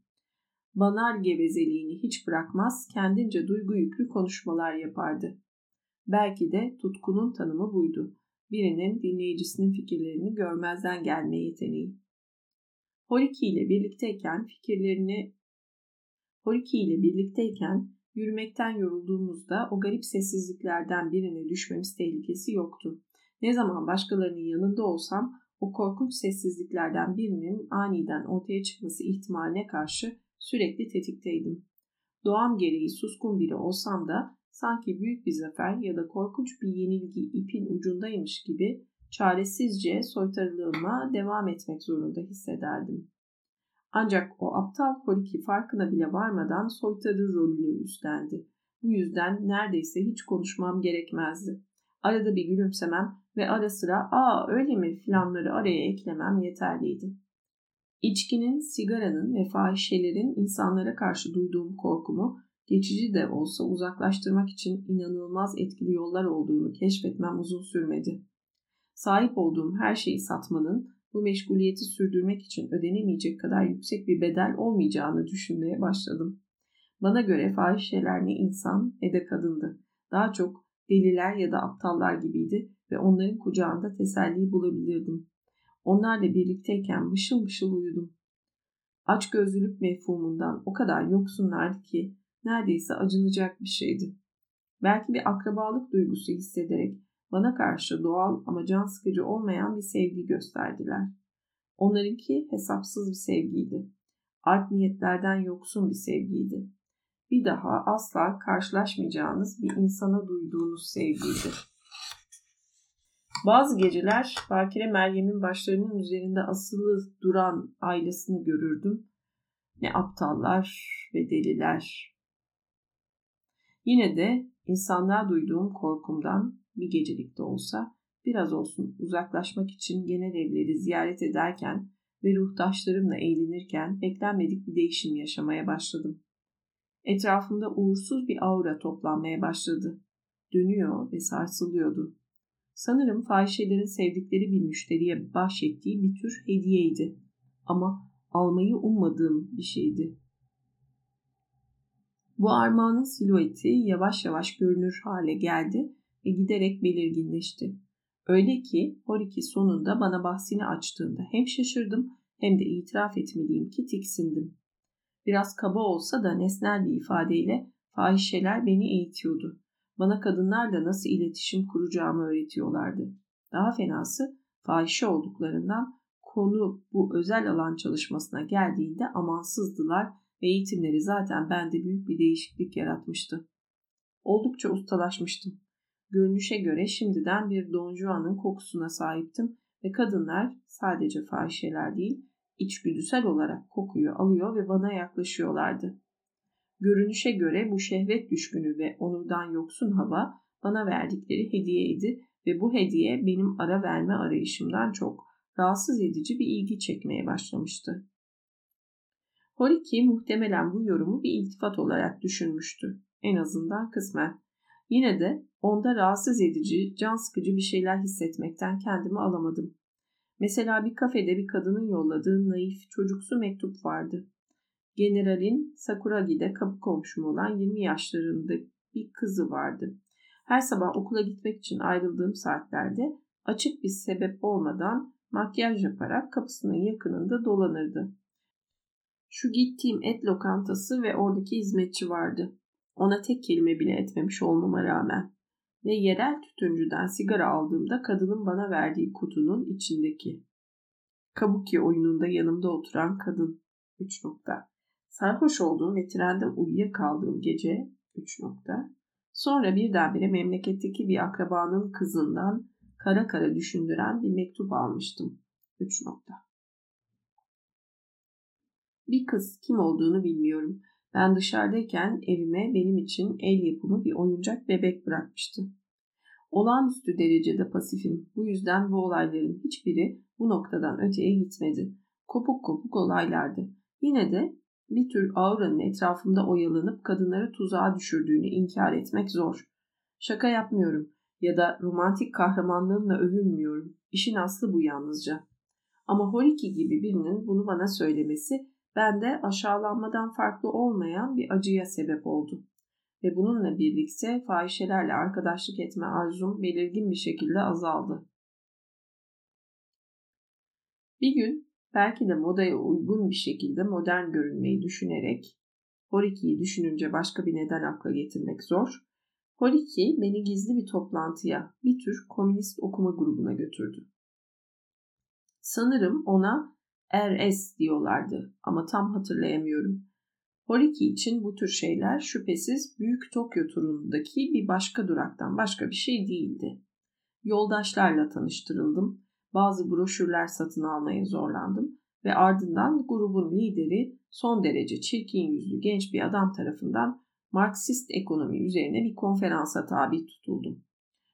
Banal gevezeliğini hiç bırakmaz, kendince duygu yüklü konuşmalar yapardı. Belki de tutkunun tanımı buydu. Birinin dinleyicisinin fikirlerini görmezden gelme yeteneği. Horiki ile birlikteyken fikirlerini Horiki ile birlikteyken Yürümekten yorulduğumuzda o garip sessizliklerden birine düşmemiz tehlikesi yoktu. Ne zaman başkalarının yanında olsam o korkunç sessizliklerden birinin aniden ortaya çıkması ihtimaline karşı sürekli tetikteydim. Doğam gereği suskun biri olsam da sanki büyük bir zafer ya da korkunç bir yenilgi ipin ucundaymış gibi çaresizce soytarılığıma devam etmek zorunda hissederdim. Ancak o aptal Holiki farkına bile varmadan soytarı rolünü üstlendi. Bu yüzden neredeyse hiç konuşmam gerekmezdi. Arada bir gülümsemem ve ara sıra ''Aa öyle mi?'' filanları araya eklemem yeterliydi. İçkinin, sigaranın ve fahişelerin insanlara karşı duyduğum korkumu geçici de olsa uzaklaştırmak için inanılmaz etkili yollar olduğunu keşfetmem uzun sürmedi. Sahip olduğum her şeyi satmanın bu meşguliyeti sürdürmek için ödenemeyecek kadar yüksek bir bedel olmayacağını düşünmeye başladım. Bana göre fahişeler ne insan ne de kadındı. Daha çok deliler ya da aptallar gibiydi ve onların kucağında teselli bulabilirdim. Onlarla birlikteyken mışıl mışıl uyudum. Açgözlülük mefhumundan o kadar yoksunlardı ki neredeyse acınacak bir şeydi. Belki bir akrabalık duygusu hissederek bana karşı doğal ama can sıkıcı olmayan bir sevgi gösterdiler. Onlarınki hesapsız bir sevgiydi. Art niyetlerden yoksun bir sevgiydi. Bir daha asla karşılaşmayacağınız bir insana duyduğunuz sevgiydi. Bazı geceler Bakire Meryem'in başlarının üzerinde asılı duran ailesini görürdüm Ne aptallar ve deliler. Yine de insanlığa duyduğum korkumdan bir gecelik de olsa biraz olsun uzaklaşmak için genel evleri ziyaret ederken ve ruhtaşlarımla eğlenirken beklenmedik bir değişim yaşamaya başladım. Etrafımda uğursuz bir aura toplanmaya başladı. Dönüyor ve sarsılıyordu. Sanırım fahişelerin sevdikleri bir müşteriye bahşettiği bir tür hediyeydi. Ama almayı ummadığım bir şeydi. Bu armağanın silueti yavaş yavaş görünür hale geldi ve giderek belirginleşti. Öyle ki Horiki sonunda bana bahsini açtığında hem şaşırdım hem de itiraf etmeliyim ki tiksindim. Biraz kaba olsa da nesnel bir ifadeyle fahişeler beni eğitiyordu. Bana kadınlarla nasıl iletişim kuracağımı öğretiyorlardı. Daha fenası fahişe olduklarından konu bu özel alan çalışmasına geldiğinde amansızdılar eğitimleri zaten bende büyük bir değişiklik yaratmıştı. Oldukça ustalaşmıştım. Görünüşe göre şimdiden bir Don Juan'ın kokusuna sahiptim ve kadınlar sadece fahişeler değil, içgüdüsel olarak kokuyu alıyor ve bana yaklaşıyorlardı. Görünüşe göre bu şehvet düşkünü ve onurdan yoksun hava bana verdikleri hediyeydi ve bu hediye benim ara verme arayışımdan çok rahatsız edici bir ilgi çekmeye başlamıştı. Horiki muhtemelen bu yorumu bir iltifat olarak düşünmüştü. En azından kısmen. Yine de onda rahatsız edici, can sıkıcı bir şeyler hissetmekten kendimi alamadım. Mesela bir kafede bir kadının yolladığı naif, çocuksu mektup vardı. Generalin Sakuragi'de kapı komşum olan 20 yaşlarında bir kızı vardı. Her sabah okula gitmek için ayrıldığım saatlerde açık bir sebep olmadan makyaj yaparak kapısının yakınında dolanırdı. Şu gittiğim et lokantası ve oradaki hizmetçi vardı. Ona tek kelime bile etmemiş olmama rağmen. Ve yerel tütüncüden sigara aldığımda kadının bana verdiği kutunun içindeki. Kabuki oyununda yanımda oturan kadın. 3 nokta. Sarhoş olduğum ve trende uyuyakaldığım gece 3 nokta. Sonra birdenbire memleketteki bir akrabanın kızından kara kara düşündüren bir mektup almıştım. 3 nokta. Bir kız kim olduğunu bilmiyorum. Ben dışarıdayken evime benim için el yapımı bir oyuncak bebek bırakmıştı. Olağanüstü derecede pasifim. Bu yüzden bu olayların hiçbiri bu noktadan öteye gitmedi. Kopuk kopuk olaylardı. Yine de bir tür auranın etrafımda oyalanıp kadınları tuzağa düşürdüğünü inkar etmek zor. Şaka yapmıyorum ya da romantik kahramanlığımla övünmüyorum. İşin aslı bu yalnızca. Ama Horiki gibi birinin bunu bana söylemesi bende aşağılanmadan farklı olmayan bir acıya sebep oldu. Ve bununla birlikte fahişelerle arkadaşlık etme arzum belirgin bir şekilde azaldı. Bir gün belki de modaya uygun bir şekilde modern görünmeyi düşünerek Horiki'yi düşününce başka bir neden akla getirmek zor. Horiki beni gizli bir toplantıya, bir tür komünist okuma grubuna götürdü. Sanırım ona RS diyorlardı ama tam hatırlayamıyorum. Horiki için bu tür şeyler şüphesiz Büyük Tokyo turundaki bir başka duraktan başka bir şey değildi. Yoldaşlarla tanıştırıldım, bazı broşürler satın almaya zorlandım ve ardından grubun lideri son derece çirkin yüzlü genç bir adam tarafından Marksist ekonomi üzerine bir konferansa tabi tutuldum.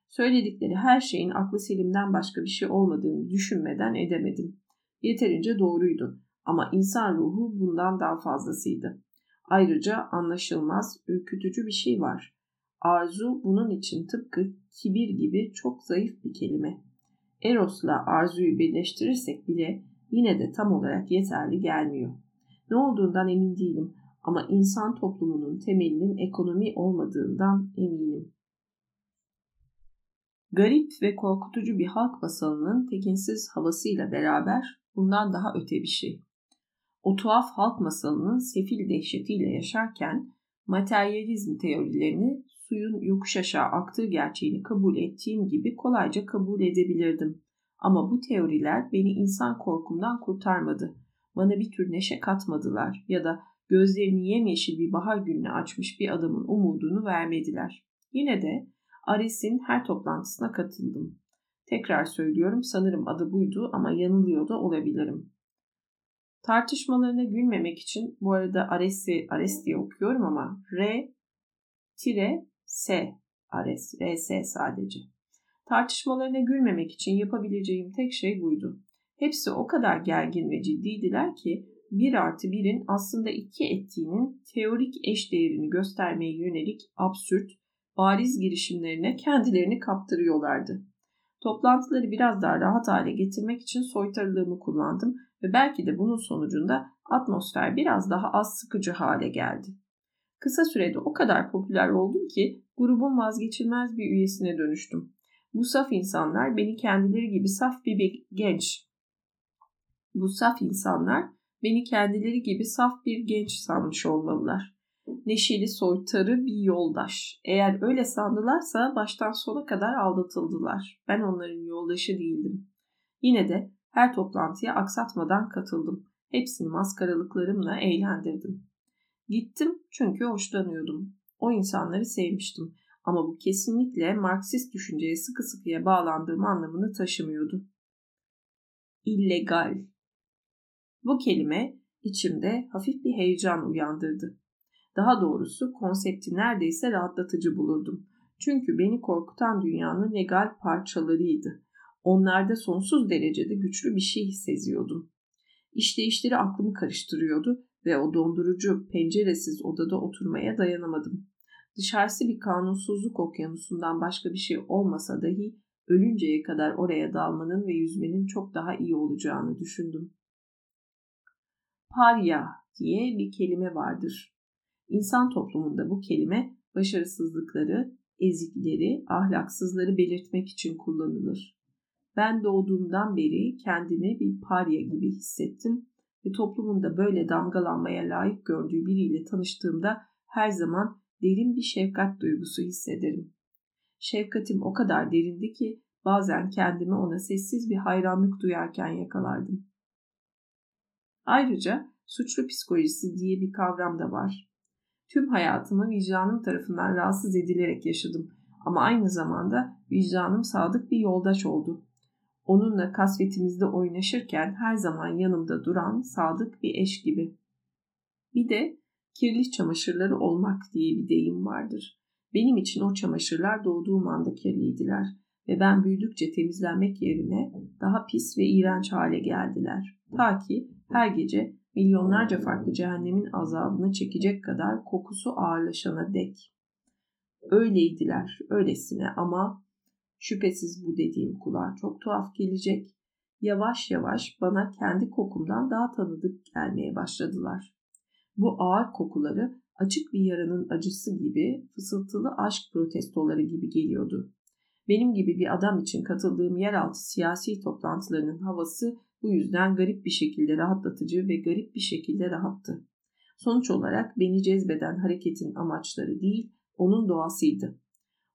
Söyledikleri her şeyin aklı selimden başka bir şey olmadığını düşünmeden edemedim. Yeterince doğruydu ama insan ruhu bundan daha fazlasıydı. Ayrıca anlaşılmaz, ürkütücü bir şey var. Arzu bunun için tıpkı kibir gibi çok zayıf bir kelime. Eros'la arzuyu birleştirirsek bile yine de tam olarak yeterli gelmiyor. Ne olduğundan emin değilim ama insan toplumunun temelinin ekonomi olmadığından eminim. Garip ve korkutucu bir halk masalının tekinsiz havasıyla beraber bundan daha öte bir şey. O tuhaf halk masalının sefil dehşetiyle yaşarken materyalizm teorilerini suyun yokuş aşağı aktığı gerçeğini kabul ettiğim gibi kolayca kabul edebilirdim. Ama bu teoriler beni insan korkumdan kurtarmadı. Bana bir tür neşe katmadılar ya da gözlerini yemyeşil bir bahar gününe açmış bir adamın umudunu vermediler. Yine de Ares'in her toplantısına katıldım. Tekrar söylüyorum sanırım adı buydu ama yanılıyor da olabilirim. Tartışmalarına gülmemek için bu arada Ares'i Ares diye okuyorum ama R tire S Ares, RS sadece. Tartışmalarına gülmemek için yapabileceğim tek şey buydu. Hepsi o kadar gergin ve ciddiydiler ki bir artı birin aslında iki ettiğinin teorik eş değerini göstermeye yönelik absürt, bariz girişimlerine kendilerini kaptırıyorlardı. Toplantıları biraz daha rahat hale getirmek için soytarılığımı kullandım ve belki de bunun sonucunda atmosfer biraz daha az sıkıcı hale geldi. Kısa sürede o kadar popüler oldum ki grubun vazgeçilmez bir üyesine dönüştüm. Bu saf insanlar beni kendileri gibi saf bir genç. Bu saf insanlar beni kendileri gibi saf bir genç sanmış olmalılar. Neşeli soytarı bir yoldaş. Eğer öyle sandılarsa baştan sona kadar aldatıldılar. Ben onların yoldaşı değildim. Yine de her toplantıya aksatmadan katıldım. Hepsini maskaralıklarımla eğlendirdim. Gittim çünkü hoşlanıyordum. O insanları sevmiştim. Ama bu kesinlikle Marksist düşünceye sıkı sıkıya bağlandığım anlamını taşımıyordu. İllegal. Bu kelime içimde hafif bir heyecan uyandırdı. Daha doğrusu konsepti neredeyse rahatlatıcı bulurdum. Çünkü beni korkutan dünyanın legal parçalarıydı. Onlarda sonsuz derecede güçlü bir şey seziyordum. İşleyişleri aklımı karıştırıyordu ve o dondurucu penceresiz odada oturmaya dayanamadım. Dışarısı bir kanunsuzluk okyanusundan başka bir şey olmasa dahi ölünceye kadar oraya dalmanın ve yüzmenin çok daha iyi olacağını düşündüm. Parya diye bir kelime vardır. İnsan toplumunda bu kelime başarısızlıkları, ezikleri, ahlaksızları belirtmek için kullanılır. Ben doğduğumdan beri kendimi bir parya gibi hissettim ve toplumunda böyle damgalanmaya layık gördüğü biriyle tanıştığımda her zaman derin bir şefkat duygusu hissederim. Şefkatim o kadar derindi ki bazen kendimi ona sessiz bir hayranlık duyarken yakalardım. Ayrıca suçlu psikolojisi diye bir kavram da var. Tüm hayatımı vicdanım tarafından rahatsız edilerek yaşadım ama aynı zamanda vicdanım sadık bir yoldaş oldu. Onunla kasvetimizde oynaşırken her zaman yanımda duran sadık bir eş gibi. Bir de kirli çamaşırları olmak diye bir deyim vardır. Benim için o çamaşırlar doğduğum anda kirliydiler ve ben büyüdükçe temizlenmek yerine daha pis ve iğrenç hale geldiler. Ta ki her gece milyonlarca farklı cehennemin azabını çekecek kadar kokusu ağırlaşana dek. Öyleydiler, öylesine ama şüphesiz bu dediğim kulağa çok tuhaf gelecek. Yavaş yavaş bana kendi kokumdan daha tanıdık gelmeye başladılar. Bu ağır kokuları açık bir yaranın acısı gibi fısıltılı aşk protestoları gibi geliyordu. Benim gibi bir adam için katıldığım yeraltı siyasi toplantılarının havası bu yüzden garip bir şekilde rahatlatıcı ve garip bir şekilde rahattı. Sonuç olarak beni cezbeden hareketin amaçları değil, onun doğasıydı.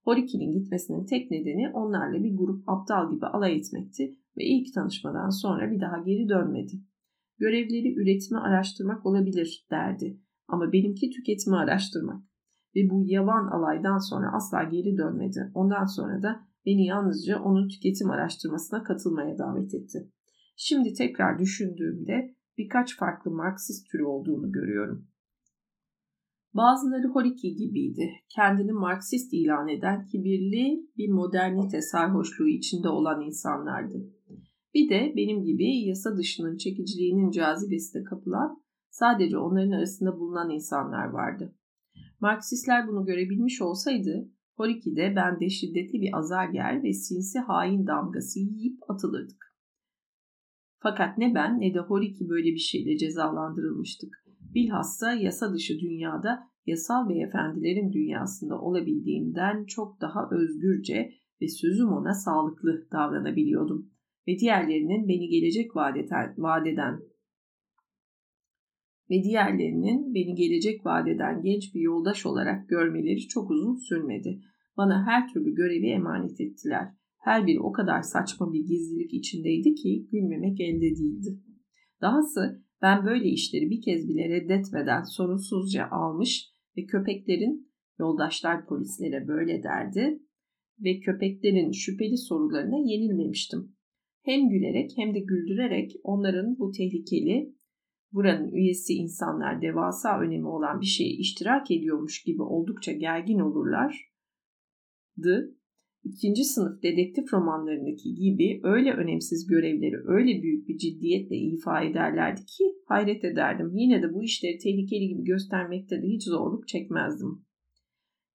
Horiki'nin gitmesinin tek nedeni onlarla bir grup aptal gibi alay etmekti ve ilk tanışmadan sonra bir daha geri dönmedi. Görevleri üretimi araştırmak olabilir derdi ama benimki tüketimi araştırmak. Ve bu yavan alaydan sonra asla geri dönmedi. Ondan sonra da beni yalnızca onun tüketim araştırmasına katılmaya davet etti. Şimdi tekrar düşündüğümde birkaç farklı Marksist türü olduğunu görüyorum. Bazıları Horiki gibiydi. Kendini Marksist ilan eden kibirli bir modernite sarhoşluğu içinde olan insanlardı. Bir de benim gibi yasa dışının çekiciliğinin cazibesine kapılan sadece onların arasında bulunan insanlar vardı. Marksistler bunu görebilmiş olsaydı Horiki'de bende şiddetli bir azarger ve sinsi hain damgası yiyip atılırdık. Fakat ne ben ne de Horiki böyle bir şeyle cezalandırılmıştık. Bilhassa yasa dışı dünyada yasal beyefendilerin dünyasında olabildiğimden çok daha özgürce ve sözüm ona sağlıklı davranabiliyordum. Ve diğerlerinin beni gelecek vadeden, vadeden ve diğerlerinin beni gelecek vadeden genç bir yoldaş olarak görmeleri çok uzun sürmedi. Bana her türlü görevi emanet ettiler. Her biri o kadar saçma bir gizlilik içindeydi ki gülmemek elde değildi. Dahası ben böyle işleri bir kez bile reddetmeden sorunsuzca almış ve köpeklerin yoldaşlar polislere böyle derdi ve köpeklerin şüpheli sorularına yenilmemiştim. Hem gülerek hem de güldürerek onların bu tehlikeli buranın üyesi insanlar devasa önemi olan bir şeye iştirak ediyormuş gibi oldukça gergin olurlardı. İkinci sınıf dedektif romanlarındaki gibi öyle önemsiz görevleri öyle büyük bir ciddiyetle ifa ederlerdi ki hayret ederdim. Yine de bu işleri tehlikeli gibi göstermekte de hiç zorluk çekmezdim.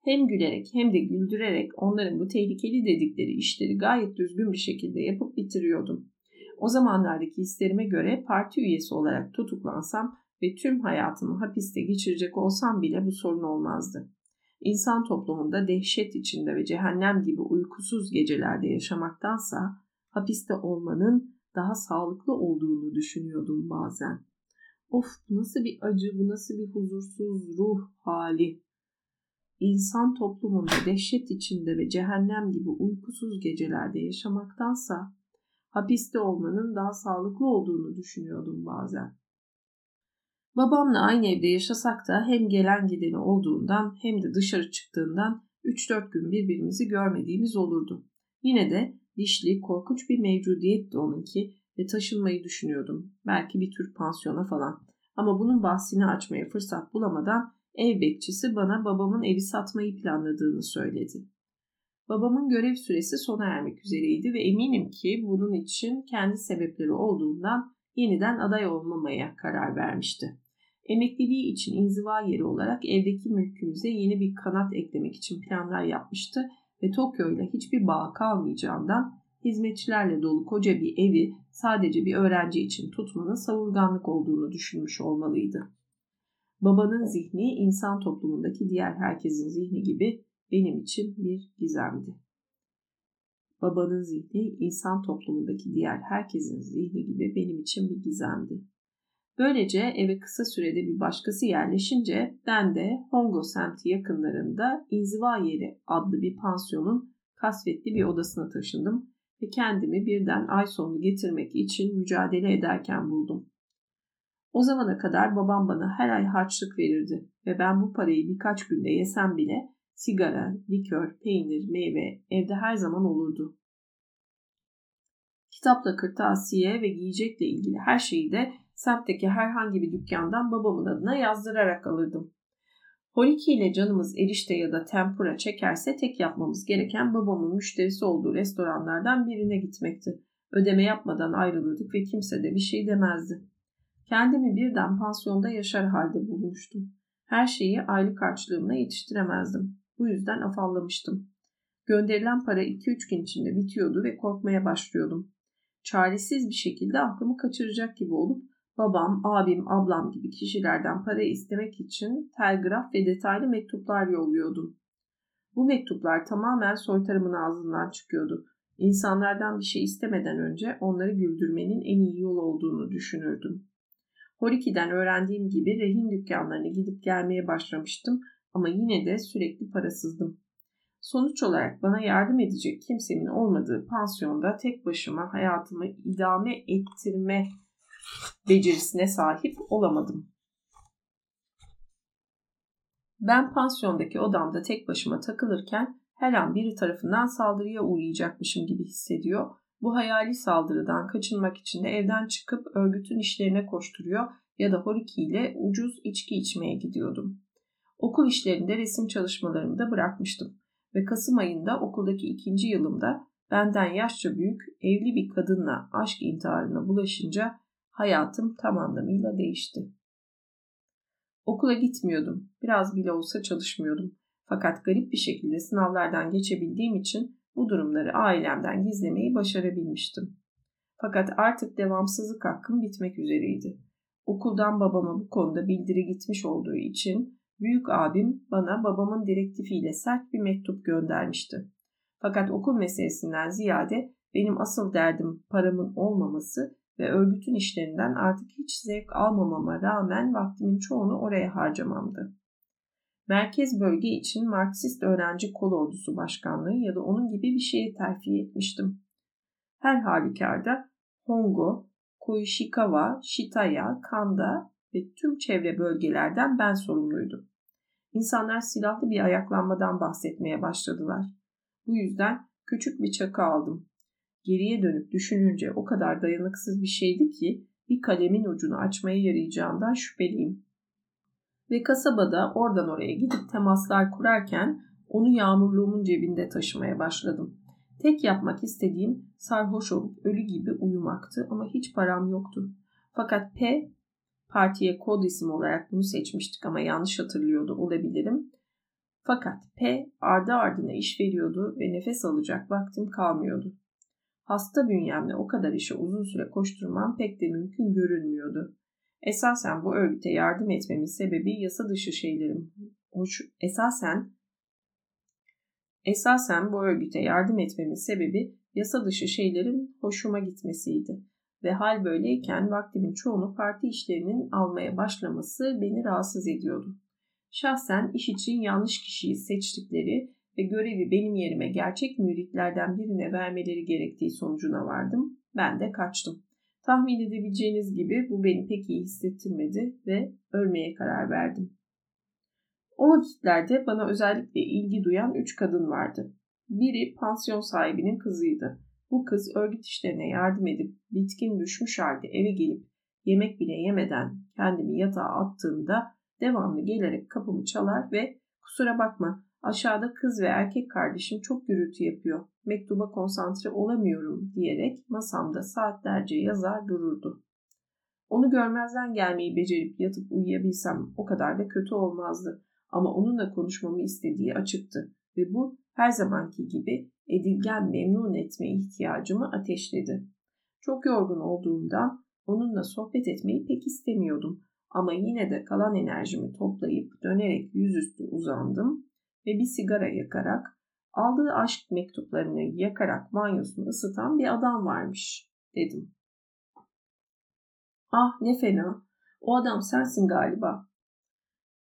Hem gülerek hem de güldürerek onların bu tehlikeli dedikleri işleri gayet düzgün bir şekilde yapıp bitiriyordum. O zamanlardaki hislerime göre parti üyesi olarak tutuklansam ve tüm hayatımı hapiste geçirecek olsam bile bu sorun olmazdı. İnsan toplumunda dehşet içinde ve cehennem gibi uykusuz gecelerde yaşamaktansa hapiste olmanın daha sağlıklı olduğunu düşünüyordum bazen. Of nasıl bir acı, bu nasıl bir huzursuz ruh hali. İnsan toplumunda dehşet içinde ve cehennem gibi uykusuz gecelerde yaşamaktansa hapiste olmanın daha sağlıklı olduğunu düşünüyordum bazen. Babamla aynı evde yaşasak da hem gelen gideni olduğundan hem de dışarı çıktığından 3-4 gün birbirimizi görmediğimiz olurdu. Yine de dişli, korkunç bir mevcudiyetti onunki ve taşınmayı düşünüyordum. Belki bir tür pansiyona falan. Ama bunun bahsini açmaya fırsat bulamadan ev bekçisi bana babamın evi satmayı planladığını söyledi. Babamın görev süresi sona ermek üzereydi ve eminim ki bunun için kendi sebepleri olduğundan yeniden aday olmamaya karar vermişti. Emekliliği için inziva yeri olarak evdeki mülkümüze yeni bir kanat eklemek için planlar yapmıştı ve Tokyo ile hiçbir bağ kalmayacağından hizmetçilerle dolu koca bir evi sadece bir öğrenci için tutmanın savurganlık olduğunu düşünmüş olmalıydı. Babanın zihni insan toplumundaki diğer herkesin zihni gibi benim için bir gizemdi. Babanın zihni insan toplumundaki diğer herkesin zihni gibi benim için bir gizemdi. Böylece eve kısa sürede bir başkası yerleşince ben de Hongo semti yakınlarında İnziva Yeri adlı bir pansiyonun kasvetli bir odasına taşındım ve kendimi birden ay sonunu getirmek için mücadele ederken buldum. O zamana kadar babam bana her ay harçlık verirdi ve ben bu parayı birkaç günde yesem bile sigara, likör, peynir, meyve evde her zaman olurdu. Kitapla kırtasiye ve giyecekle ilgili her şeyi de semtteki herhangi bir dükkandan babamın adına yazdırarak alırdım. Holiki ile canımız erişte ya da tempura çekerse tek yapmamız gereken babamın müşterisi olduğu restoranlardan birine gitmekti. Ödeme yapmadan ayrılırdık ve kimse de bir şey demezdi. Kendimi birden pansiyonda yaşar halde bulmuştum. Her şeyi aylık harçlığımla yetiştiremezdim. Bu yüzden afallamıştım. Gönderilen para 2-3 gün içinde bitiyordu ve korkmaya başlıyordum. Çaresiz bir şekilde aklımı kaçıracak gibi olup babam, abim, ablam gibi kişilerden para istemek için telgraf ve detaylı mektuplar yolluyordum. Bu mektuplar tamamen soytarımın ağzından çıkıyordu. İnsanlardan bir şey istemeden önce onları güldürmenin en iyi yol olduğunu düşünürdüm. Horiki'den öğrendiğim gibi rehin dükkanlarına gidip gelmeye başlamıştım ama yine de sürekli parasızdım. Sonuç olarak bana yardım edecek kimsenin olmadığı pansiyonda tek başıma hayatımı idame ettirme becerisine sahip olamadım. Ben pansiyondaki odamda tek başıma takılırken her an biri tarafından saldırıya uğrayacakmışım gibi hissediyor. Bu hayali saldırıdan kaçınmak için de evden çıkıp örgütün işlerine koşturuyor ya da Horiki ile ucuz içki içmeye gidiyordum. Okul işlerinde resim çalışmalarımı da bırakmıştım ve Kasım ayında okuldaki ikinci yılımda benden yaşça büyük evli bir kadınla aşk intiharına bulaşınca hayatım tam anlamıyla değişti. Okula gitmiyordum. Biraz bile olsa çalışmıyordum. Fakat garip bir şekilde sınavlardan geçebildiğim için bu durumları ailemden gizlemeyi başarabilmiştim. Fakat artık devamsızlık hakkım bitmek üzereydi. Okuldan babama bu konuda bildiri gitmiş olduğu için büyük abim bana babamın direktifiyle sert bir mektup göndermişti. Fakat okul meselesinden ziyade benim asıl derdim paramın olmaması ve örgütün işlerinden artık hiç zevk almamama rağmen vaktimin çoğunu oraya harcamamdı. Merkez bölge için Marksist öğrenci kol ordusu başkanlığı ya da onun gibi bir şeye terfi etmiştim. Her halükarda Hongo, Koishikawa, Shitaya, Kanda ve tüm çevre bölgelerden ben sorumluydum. İnsanlar silahlı bir ayaklanmadan bahsetmeye başladılar. Bu yüzden küçük bir çakı aldım. Geriye dönüp düşününce o kadar dayanıksız bir şeydi ki bir kalemin ucunu açmaya yarayacağından şüpheliyim. Ve kasabada oradan oraya gidip temaslar kurarken onu yağmurluğumun cebinde taşımaya başladım. Tek yapmak istediğim sarhoş olup ölü gibi uyumaktı ama hiç param yoktu. Fakat P partiye kod isim olarak bunu seçmiştik ama yanlış hatırlıyordu olabilirim. Fakat P ardı ardına iş veriyordu ve nefes alacak vaktim kalmıyordu. Hasta bünyemle o kadar işe uzun süre koşturmam pek de mümkün görünmüyordu. Esasen bu örgüte yardım etmemin sebebi yasa dışı şeylerim. Hoş, esasen Esasen bu örgüte yardım etmemin sebebi yasa dışı şeylerin hoşuma gitmesiydi. Ve hal böyleyken vaktimin çoğunu parti işlerinin almaya başlaması beni rahatsız ediyordu. Şahsen iş için yanlış kişiyi seçtikleri ve görevi benim yerime gerçek müritlerden birine vermeleri gerektiği sonucuna vardım. Ben de kaçtım. Tahmin edebileceğiniz gibi bu beni pek iyi hissettirmedi ve ölmeye karar verdim. O vakitlerde bana özellikle ilgi duyan üç kadın vardı. Biri pansiyon sahibinin kızıydı. Bu kız örgüt işlerine yardım edip bitkin düşmüş halde eve gelip yemek bile yemeden kendimi yatağa attığımda devamlı gelerek kapımı çalar ve kusura bakma aşağıda kız ve erkek kardeşim çok gürültü yapıyor. Mektuba konsantre olamıyorum diyerek masamda saatlerce yazar dururdu. Onu görmezden gelmeyi becerip yatıp uyuyabilsem o kadar da kötü olmazdı. Ama onunla konuşmamı istediği açıktı ve bu her zamanki gibi edilgen memnun etme ihtiyacımı ateşledi. Çok yorgun olduğumdan onunla sohbet etmeyi pek istemiyordum ama yine de kalan enerjimi toplayıp dönerek yüzüstü uzandım ve bir sigara yakarak aldığı aşk mektuplarını yakarak banyosunu ısıtan bir adam varmış dedim. Ah ne fena. O adam sensin galiba.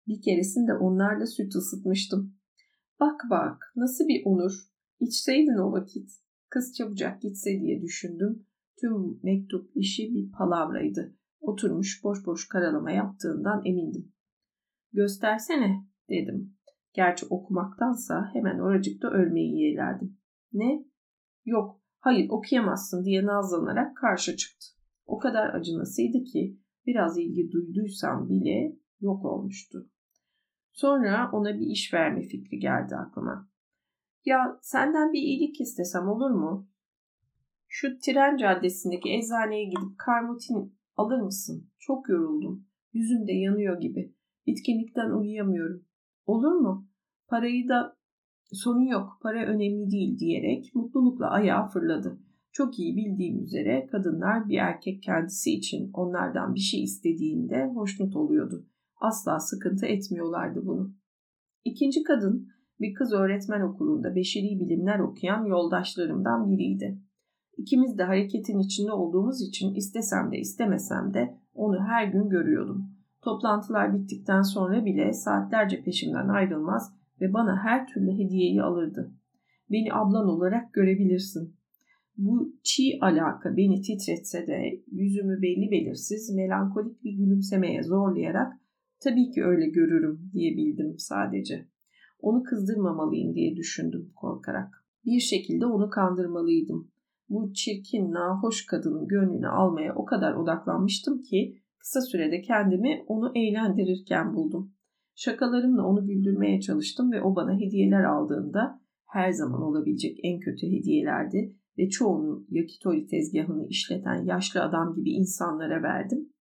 Bir keresinde onlarla süt ısıtmıştım. Bak bak nasıl bir onur. İçseydin o vakit. Kız çabucak gitse diye düşündüm. Tüm mektup işi bir palavraydı. Oturmuş boş boş karalama yaptığından emindim. Göstersene dedim. Gerçi okumaktansa hemen oracıkta ölmeyi yeğlerdim. Ne? Yok, hayır okuyamazsın diye nazlanarak karşı çıktı. O kadar acınasıydı ki biraz ilgi duyduysam bile yok olmuştu. Sonra ona bir iş verme fikri geldi aklıma. Ya senden bir iyilik istesem olur mu? Şu tren caddesindeki eczaneye gidip karmotin alır mısın? Çok yoruldum. Yüzüm de yanıyor gibi. Bitkinlikten uyuyamıyorum. Olur mu? Parayı da sorun yok, para önemli değil diyerek mutlulukla ayağa fırladı. Çok iyi bildiğim üzere kadınlar bir erkek kendisi için onlardan bir şey istediğinde hoşnut oluyordu. Asla sıkıntı etmiyorlardı bunu. İkinci kadın bir kız öğretmen okulunda beşeri bilimler okuyan yoldaşlarımdan biriydi. İkimiz de hareketin içinde olduğumuz için istesem de istemesem de onu her gün görüyordum. Toplantılar bittikten sonra bile saatlerce peşimden ayrılmaz ve bana her türlü hediyeyi alırdı. Beni ablan olarak görebilirsin. Bu çiğ alaka beni titretse de yüzümü belli belirsiz melankolik bir gülümsemeye zorlayarak tabii ki öyle görürüm diyebildim sadece. Onu kızdırmamalıyım diye düşündüm korkarak. Bir şekilde onu kandırmalıydım. Bu çirkin, nahoş kadının gönlünü almaya o kadar odaklanmıştım ki kısa sürede kendimi onu eğlendirirken buldum. Şakalarımla onu güldürmeye çalıştım ve o bana hediyeler aldığında her zaman olabilecek en kötü hediyelerdi ve çoğunu yakitori tezgahını işleten yaşlı adam gibi insanlara verdim.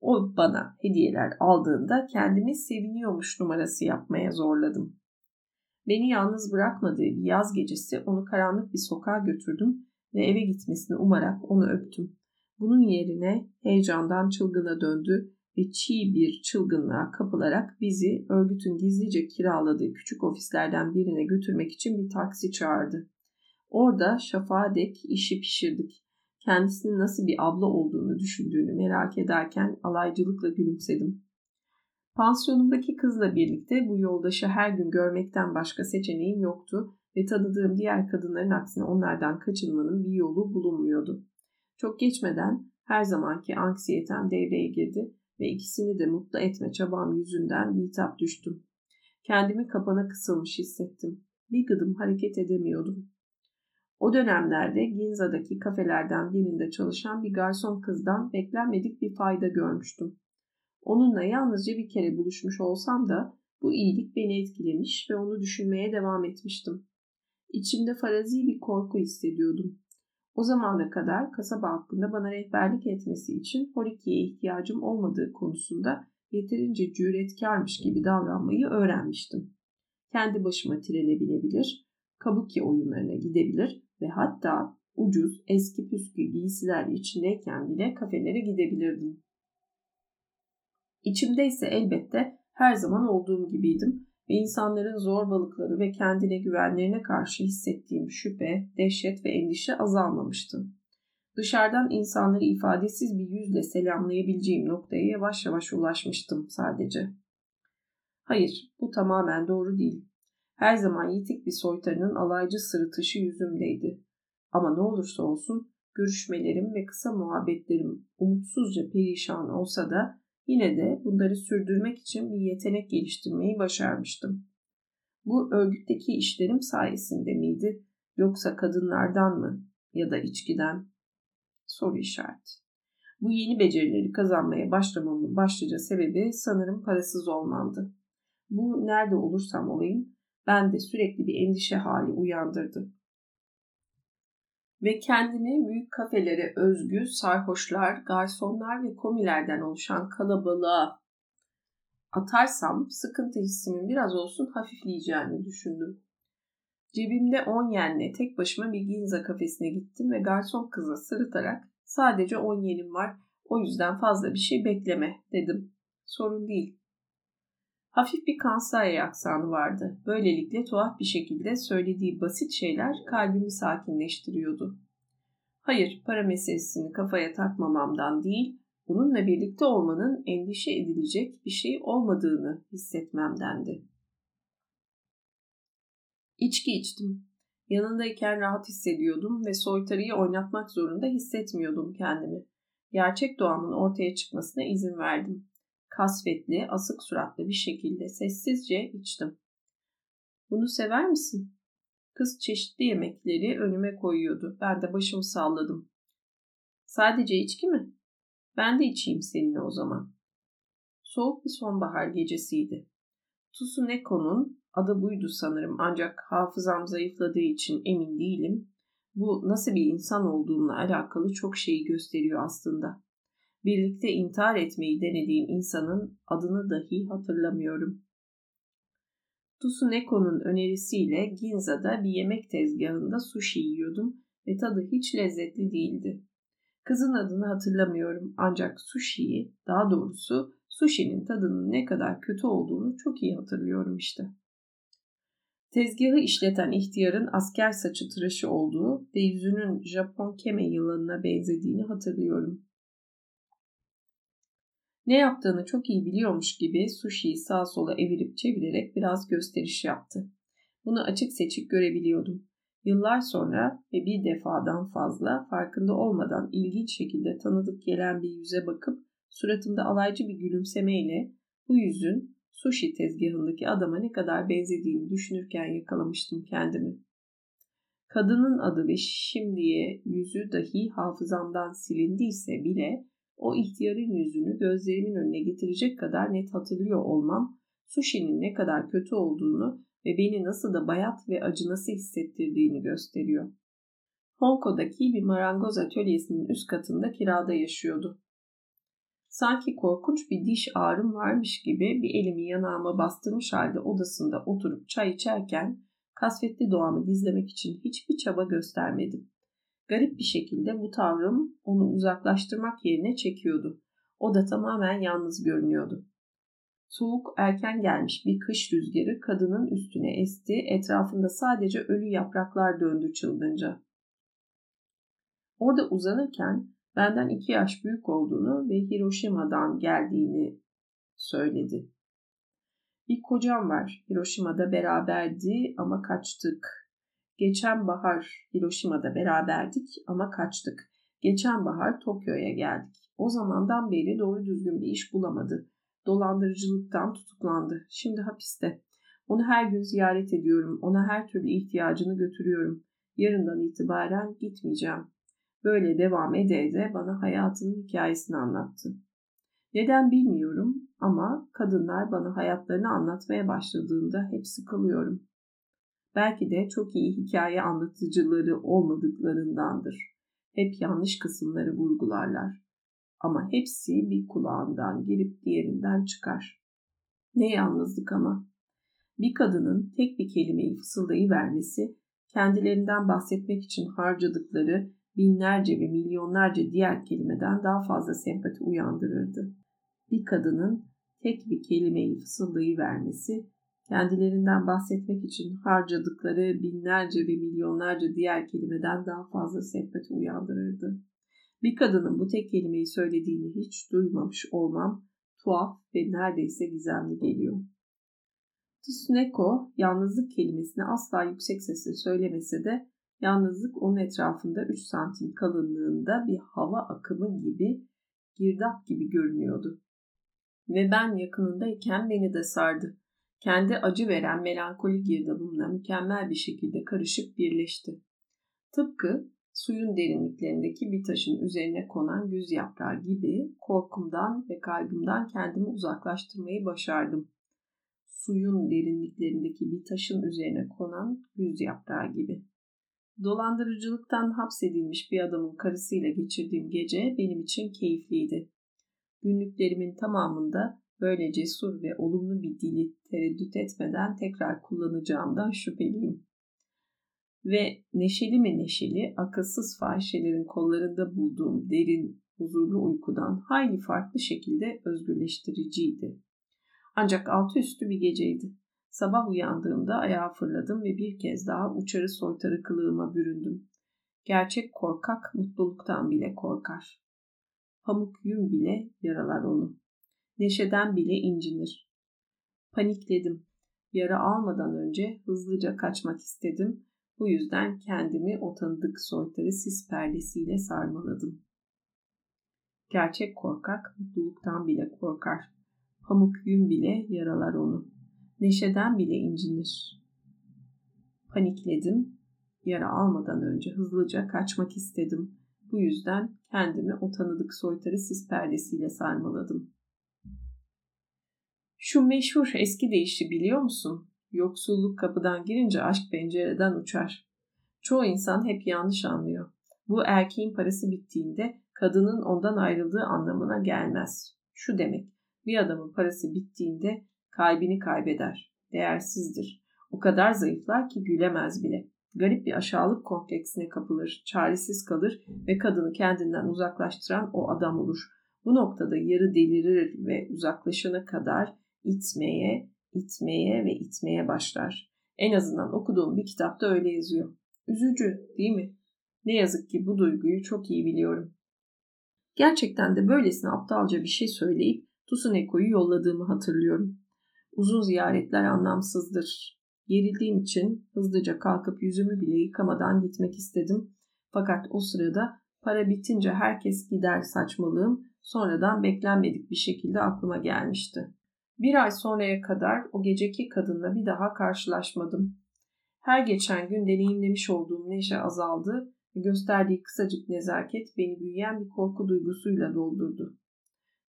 O bana hediyeler aldığında kendimi seviniyormuş numarası yapmaya zorladım. Beni yalnız bırakmadığı bir yaz gecesi onu karanlık bir sokağa götürdüm ve eve gitmesini umarak onu öptüm. Bunun yerine heyecandan çılgına döndü ve çiğ bir çılgınlığa kapılarak bizi örgütün gizlice kiraladığı küçük ofislerden birine götürmek için bir taksi çağırdı. Orada şafağa dek işi pişirdik. Kendisinin nasıl bir abla olduğunu düşündüğünü merak ederken alaycılıkla gülümsedim. Pansiyonumdaki kızla birlikte bu yoldaşı her gün görmekten başka seçeneğim yoktu ve tanıdığım diğer kadınların aksine onlardan kaçınmanın bir yolu bulunmuyordu. Çok geçmeden her zamanki anksiyetem devreye girdi ve ikisini de mutlu etme çabam yüzünden bitap düştüm. Kendimi kapana kısılmış hissettim. Bir gıdım hareket edemiyordum. O dönemlerde Ginza'daki kafelerden birinde çalışan bir garson kızdan beklenmedik bir fayda görmüştüm. Onunla yalnızca bir kere buluşmuş olsam da bu iyilik beni etkilemiş ve onu düşünmeye devam etmiştim. İçimde farazi bir korku hissediyordum. O zamana kadar kasaba hakkında bana rehberlik etmesi için Horiki'ye ihtiyacım olmadığı konusunda yeterince cüretkarmış gibi davranmayı öğrenmiştim. Kendi başıma trene binebilir, kabuki oyunlarına gidebilir ve hatta ucuz eski püskü giysiler içindeyken bile kafelere gidebilirdim. İçimde ise elbette her zaman olduğum gibiydim ve insanların zorbalıkları ve kendine güvenlerine karşı hissettiğim şüphe, dehşet ve endişe azalmamıştı. Dışarıdan insanları ifadesiz bir yüzle selamlayabileceğim noktaya yavaş yavaş ulaşmıştım sadece. Hayır, bu tamamen doğru değil. Her zaman yitik bir soytarının alaycı sırıtışı yüzümdeydi. Ama ne olursa olsun görüşmelerim ve kısa muhabbetlerim umutsuzca perişan olsa da Yine de bunları sürdürmek için bir yetenek geliştirmeyi başarmıştım. Bu örgütteki işlerim sayesinde miydi yoksa kadınlardan mı ya da içkiden? Soru işareti. Bu yeni becerileri kazanmaya başlamamın başlıca sebebi sanırım parasız olmamdı. Bu nerede olursam olayım ben de sürekli bir endişe hali uyandırdı ve kendimi büyük kafelere özgü sarhoşlar, garsonlar ve komilerden oluşan kalabalığa atarsam sıkıntı hissimin biraz olsun hafifleyeceğini düşündüm. Cebimde 10 yenle tek başıma bir Ginza kafesine gittim ve garson kıza sırıtarak sadece 10 yenim var o yüzden fazla bir şey bekleme dedim. Sorun değil. Hafif bir Kansai aksanı vardı. Böylelikle tuhaf bir şekilde söylediği basit şeyler kalbimi sakinleştiriyordu. Hayır, para meselesini kafaya takmamamdan değil, onunla birlikte olmanın endişe edilecek bir şey olmadığını hissetmemdendi. İçki içtim. Yanındayken rahat hissediyordum ve soytarıyı oynatmak zorunda hissetmiyordum kendimi. Gerçek doğamın ortaya çıkmasına izin verdim kasvetli, asık suratlı bir şekilde sessizce içtim. Bunu sever misin? Kız çeşitli yemekleri önüme koyuyordu. Ben de başımı salladım. Sadece içki mi? Ben de içeyim seninle o zaman. Soğuk bir sonbahar gecesiydi. Tusuneko'nun adı buydu sanırım ancak hafızam zayıfladığı için emin değilim. Bu nasıl bir insan olduğumla alakalı çok şeyi gösteriyor aslında birlikte intihar etmeyi denediğim insanın adını dahi hatırlamıyorum. Tusuneko'nun önerisiyle Ginza'da bir yemek tezgahında sushi yiyordum ve tadı hiç lezzetli değildi. Kızın adını hatırlamıyorum ancak sushi'yi, daha doğrusu sushi'nin tadının ne kadar kötü olduğunu çok iyi hatırlıyorum işte. Tezgahı işleten ihtiyarın asker saçı tıraşı olduğu ve yüzünün Japon keme yılanına benzediğini hatırlıyorum. Ne yaptığını çok iyi biliyormuş gibi sushi'yi sağa sola evirip çevirerek biraz gösteriş yaptı. Bunu açık seçik görebiliyordum. Yıllar sonra ve bir defadan fazla farkında olmadan ilginç şekilde tanıdık gelen bir yüze bakıp suratımda alaycı bir gülümsemeyle bu yüzün sushi tezgahındaki adama ne kadar benzediğini düşünürken yakalamıştım kendimi. Kadının adı ve şimdiye yüzü dahi hafızamdan silindiyse bile o ihtiyarın yüzünü gözlerimin önüne getirecek kadar net hatırlıyor olmam, sushi'nin ne kadar kötü olduğunu ve beni nasıl da bayat ve acınası hissettirdiğini gösteriyor. Honko'daki bir marangoz atölyesinin üst katında kirada yaşıyordu. Sanki korkunç bir diş ağrım varmış gibi bir elimi yanağıma bastırmış halde odasında oturup çay içerken kasvetli doğamı gizlemek için hiçbir çaba göstermedim. Garip bir şekilde bu tavrım onu uzaklaştırmak yerine çekiyordu. O da tamamen yalnız görünüyordu. Soğuk erken gelmiş bir kış rüzgarı kadının üstüne esti, etrafında sadece ölü yapraklar döndü çılgınca. Orada uzanırken benden iki yaş büyük olduğunu ve Hiroşima'dan geldiğini söyledi. Bir kocam var. Hiroşima'da beraberdi ama kaçtık. Geçen bahar Hiroşima'da beraberdik ama kaçtık. Geçen bahar Tokyo'ya geldik. O zamandan beri doğru düzgün bir iş bulamadı. Dolandırıcılıktan tutuklandı. Şimdi hapiste. Onu her gün ziyaret ediyorum. Ona her türlü ihtiyacını götürüyorum. Yarından itibaren gitmeyeceğim. Böyle devam ede ede bana hayatının hikayesini anlattı. Neden bilmiyorum ama kadınlar bana hayatlarını anlatmaya başladığında hep sıkılıyorum. Belki de çok iyi hikaye anlatıcıları olmadıklarındandır. Hep yanlış kısımları vurgularlar. Ama hepsi bir kulağından girip diğerinden çıkar. Ne yalnızlık ama. Bir kadının tek bir kelimeyi fısıldayıvermesi, kendilerinden bahsetmek için harcadıkları binlerce ve milyonlarca diğer kelimeden daha fazla sempati uyandırırdı. Bir kadının tek bir kelimeyi fısıldayıvermesi, kendilerinden bahsetmek için harcadıkları binlerce ve milyonlarca diğer kelimeden daha fazla sempati uyandırırdı. Bir kadının bu tek kelimeyi söylediğini hiç duymamış olmam tuhaf ve neredeyse gizemli geliyor. Tsuneko yalnızlık kelimesini asla yüksek sesle söylemese de yalnızlık onun etrafında 3 santim kalınlığında bir hava akımı gibi girdap gibi görünüyordu. Ve ben yakınındayken beni de sardı. Kendi acı veren melankoli girdabımla mükemmel bir şekilde karışıp birleşti. Tıpkı suyun derinliklerindeki bir taşın üzerine konan güz yaprağı gibi korkumdan ve kaygımdan kendimi uzaklaştırmayı başardım. Suyun derinliklerindeki bir taşın üzerine konan güz yaprağı gibi. Dolandırıcılıktan hapsedilmiş bir adamın karısıyla geçirdiğim gece benim için keyifliydi. Günlüklerimin tamamında böyle cesur ve olumlu bir dili tereddüt etmeden tekrar kullanacağımdan şüpheliyim ve neşeli mi neşeli, akılsız fahişelerin kollarında bulduğum derin, huzurlu uykudan hayli farklı şekilde özgürleştiriciydi. Ancak altı üstü bir geceydi. Sabah uyandığımda ayağa fırladım ve bir kez daha uçarı soytarı kılığıma büründüm. Gerçek korkak mutluluktan bile korkar. Pamuk yün bile yaralar onu. Neşeden bile incinir. Panikledim. Yara almadan önce hızlıca kaçmak istedim bu yüzden kendimi o tanıdık soytarı sis perdesiyle sarmaladım. Gerçek korkak mutluluktan bile korkar. Pamuk yün bile yaralar onu. Neşeden bile incinir. Panikledim. Yara almadan önce hızlıca kaçmak istedim. Bu yüzden kendimi o tanıdık soytarı sis perdesiyle sarmaladım. Şu meşhur eski deyişi biliyor musun? Yoksulluk kapıdan girince aşk pencereden uçar. Çoğu insan hep yanlış anlıyor. Bu erkeğin parası bittiğinde kadının ondan ayrıldığı anlamına gelmez. Şu demek, bir adamın parası bittiğinde kalbini kaybeder, değersizdir. O kadar zayıflar ki gülemez bile. Garip bir aşağılık kompleksine kapılır, çaresiz kalır ve kadını kendinden uzaklaştıran o adam olur. Bu noktada yarı delirir ve uzaklaşana kadar itmeye, itmeye ve itmeye başlar. En azından okuduğum bir kitapta öyle yazıyor. Üzücü değil mi? Ne yazık ki bu duyguyu çok iyi biliyorum. Gerçekten de böylesine aptalca bir şey söyleyip Tusuneko'yu yolladığımı hatırlıyorum. Uzun ziyaretler anlamsızdır. Gerildiğim için hızlıca kalkıp yüzümü bile yıkamadan gitmek istedim. Fakat o sırada para bitince herkes gider saçmalığım sonradan beklenmedik bir şekilde aklıma gelmişti. Bir ay sonraya kadar o geceki kadınla bir daha karşılaşmadım. Her geçen gün deneyimlemiş olduğum neşe azaldı ve gösterdiği kısacık nezaket beni büyüyen bir korku duygusuyla doldurdu.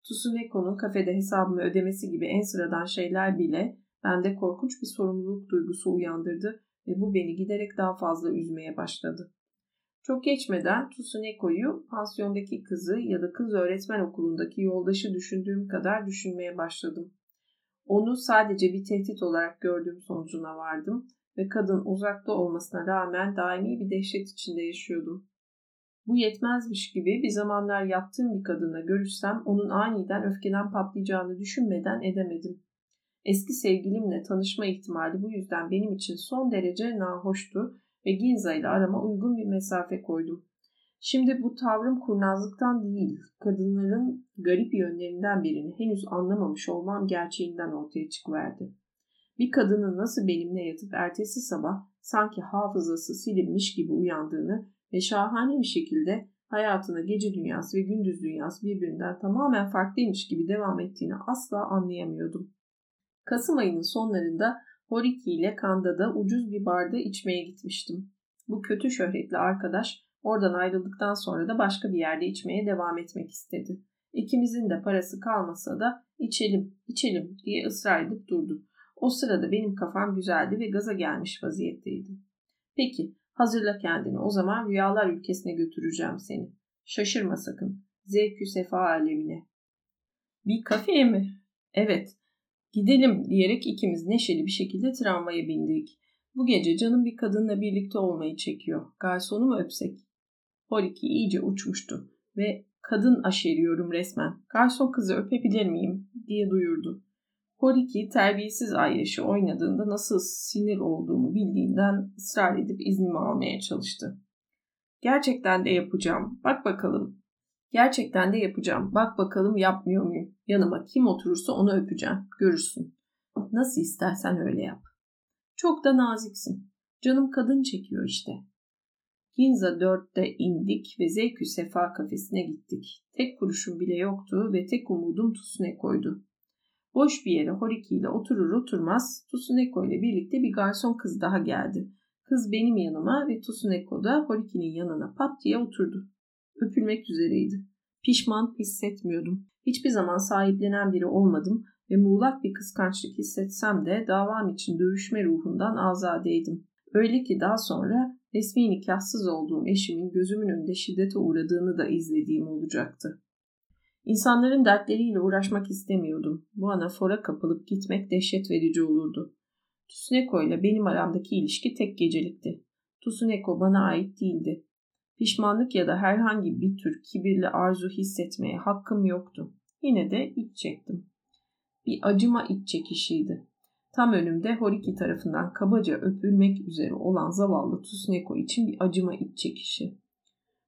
Tsuneko'nun kafede hesabımı ödemesi gibi en sıradan şeyler bile bende korkunç bir sorumluluk duygusu uyandırdı ve bu beni giderek daha fazla üzmeye başladı. Çok geçmeden Tsuneko'yu pansiyondaki kızı ya da kız öğretmen okulundaki yoldaşı düşündüğüm kadar düşünmeye başladım. Onu sadece bir tehdit olarak gördüğüm sonucuna vardım ve kadın uzakta olmasına rağmen daimi bir dehşet içinde yaşıyordum. Bu yetmezmiş gibi bir zamanlar yaptığım bir kadınla görüşsem onun aniden öfkeden patlayacağını düşünmeden edemedim. Eski sevgilimle tanışma ihtimali bu yüzden benim için son derece nahoştu ve Ginza ile arama uygun bir mesafe koydum. Şimdi bu tavrım kurnazlıktan değil, kadınların garip yönlerinden birini henüz anlamamış olmam gerçeğinden ortaya çıkıverdi. Bir kadının nasıl benimle yatıp ertesi sabah sanki hafızası silinmiş gibi uyandığını ve şahane bir şekilde hayatına gece dünyası ve gündüz dünyası birbirinden tamamen farklıymış gibi devam ettiğini asla anlayamıyordum. Kasım ayının sonlarında Horiki ile Kanda'da ucuz bir barda içmeye gitmiştim. Bu kötü şöhretli arkadaş oradan ayrıldıktan sonra da başka bir yerde içmeye devam etmek istedi. İkimizin de parası kalmasa da içelim, içelim diye ısrar edip durdu. O sırada benim kafam güzeldi ve gaza gelmiş vaziyetteydi. Peki, hazırla kendini. O zaman rüyalar ülkesine götüreceğim seni. Şaşırma sakın. Zevkü sefa alemine. Bir kafeye mi? Evet. Gidelim diyerek ikimiz neşeli bir şekilde tramvaya bindik. Bu gece canım bir kadınla birlikte olmayı çekiyor. Garsonu mu öpsek? Holiki iyice uçmuştu ve kadın aşeriyorum resmen. Garson kızı öpebilir miyim diye duyurdu. Horiki terbiyesiz Ayyaş'ı oynadığında nasıl sinir olduğumu bildiğinden ısrar edip iznimi almaya çalıştı. Gerçekten de yapacağım. Bak bakalım. Gerçekten de yapacağım. Bak bakalım yapmıyor muyum? Yanıma kim oturursa onu öpeceğim. Görürsün. Nasıl istersen öyle yap. Çok da naziksin. Canım kadın çekiyor işte. Ginza 4'te indik ve Zevkü Sefa kafesine gittik. Tek kuruşum bile yoktu ve tek umudum Tusune koydu. Boş bir yere Horiki ile oturur oturmaz Tusuneko ile birlikte bir garson kız daha geldi. Kız benim yanıma ve Tusuneko da Horiki'nin yanına pat diye oturdu. Öpülmek üzereydi. Pişman hissetmiyordum. Hiçbir zaman sahiplenen biri olmadım ve muğlak bir kıskançlık hissetsem de davam için dövüşme ruhundan azadeydim. Öyle ki daha sonra resmi nikahsız olduğum eşimin gözümün önünde şiddete uğradığını da izlediğim olacaktı. İnsanların dertleriyle uğraşmak istemiyordum. Bu ana fora kapılıp gitmek dehşet verici olurdu. Tusuneko ile benim aramdaki ilişki tek gecelikti. Tusuneko bana ait değildi. Pişmanlık ya da herhangi bir tür kibirli arzu hissetmeye hakkım yoktu. Yine de iç çektim. Bir acıma iç çekişiydi. Tam önümde Horiki tarafından kabaca öpülmek üzere olan zavallı Tusuneko için bir acıma iç çekişi.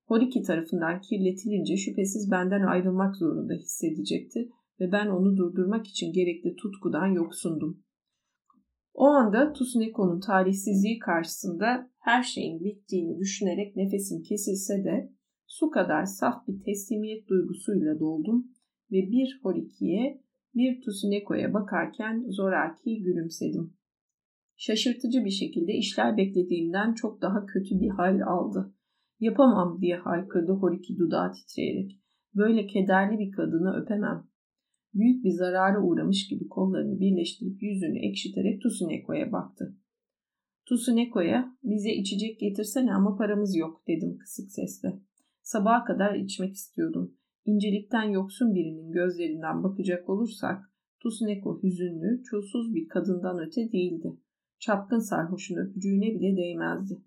Horiki tarafından kirletilince şüphesiz benden ayrılmak zorunda hissedecekti ve ben onu durdurmak için gerekli tutkudan yoksundum. O anda Tusuneko'nun talihsizliği karşısında her şeyin bittiğini düşünerek nefesim kesilse de su kadar saf bir teslimiyet duygusuyla doldum ve bir Horiki'ye bir Tusuneko'ya bakarken zoraki gülümsedim. Şaşırtıcı bir şekilde işler beklediğimden çok daha kötü bir hal aldı. Yapamam diye haykırdı Horiki dudağı titreyerek. Böyle kederli bir kadını öpemem. Büyük bir zarara uğramış gibi kollarını birleştirip yüzünü ekşiterek Tusuneko'ya baktı. Tusuneko'ya bize içecek getirsene ama paramız yok dedim kısık sesle. Sabaha kadar içmek istiyordum. İncelikten yoksun birinin gözlerinden bakacak olursak Tusuneko hüzünlü, çulsuz bir kadından öte değildi. Çapkın sarhoşun öpücüğüne bile değmezdi.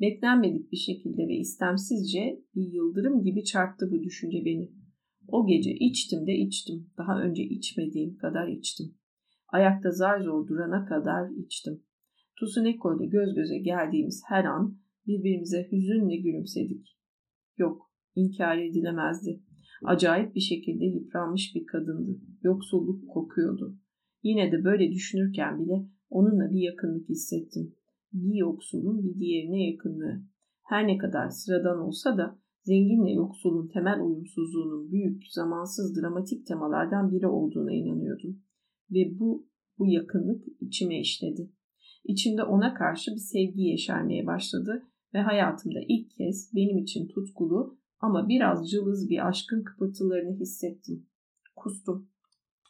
Beklenmedik bir şekilde ve istemsizce bir yıldırım gibi çarptı bu düşünce beni. O gece içtim de içtim. Daha önce içmediğim kadar içtim. Ayakta zar zor durana kadar içtim. Tusuneko ile göz göze geldiğimiz her an birbirimize hüzünle gülümsedik. Yok, inkar edilemezdi. Acayip bir şekilde yıpranmış bir kadındı. Yoksulluk kokuyordu. Yine de böyle düşünürken bile onunla bir yakınlık hissettim bir yoksulun bir diğerine yakınlığı. Her ne kadar sıradan olsa da zenginle yoksulun temel uyumsuzluğunun büyük, zamansız dramatik temalardan biri olduğuna inanıyordum. Ve bu, bu yakınlık içime işledi. İçimde ona karşı bir sevgi yeşermeye başladı ve hayatımda ilk kez benim için tutkulu ama biraz cılız bir aşkın kıpırtılarını hissettim. Kustum.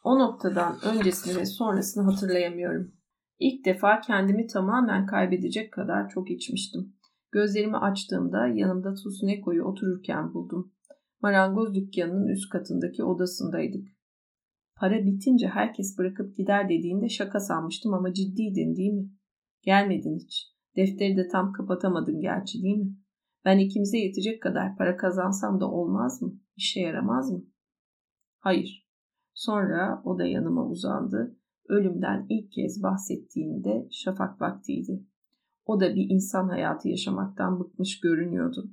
O noktadan öncesini ve sonrasını hatırlayamıyorum. İlk defa kendimi tamamen kaybedecek kadar çok içmiştim. Gözlerimi açtığımda yanımda Tusuneko'yu otururken buldum. Marangoz dükkanının üst katındaki odasındaydık. Para bitince herkes bırakıp gider dediğinde şaka sanmıştım ama ciddiydin değil mi? Gelmedin hiç. Defteri de tam kapatamadın gerçi değil mi? Ben ikimize yetecek kadar para kazansam da olmaz mı? İşe yaramaz mı? Hayır. Sonra o da yanıma uzandı ölümden ilk kez bahsettiğinde şafak vaktiydi. O da bir insan hayatı yaşamaktan bıkmış görünüyordu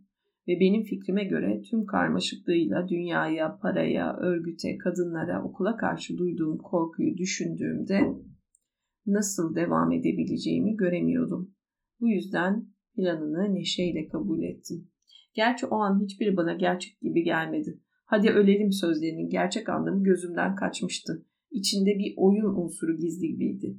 ve benim fikrime göre tüm karmaşıklığıyla dünyaya, paraya, örgüte, kadınlara, okula karşı duyduğum korkuyu düşündüğümde nasıl devam edebileceğimi göremiyordum. Bu yüzden planını neşeyle kabul ettim. Gerçi o an hiçbiri bana gerçek gibi gelmedi. Hadi ölelim sözlerinin gerçek anlamı gözümden kaçmıştı. İçinde bir oyun unsuru gizli gibiydi.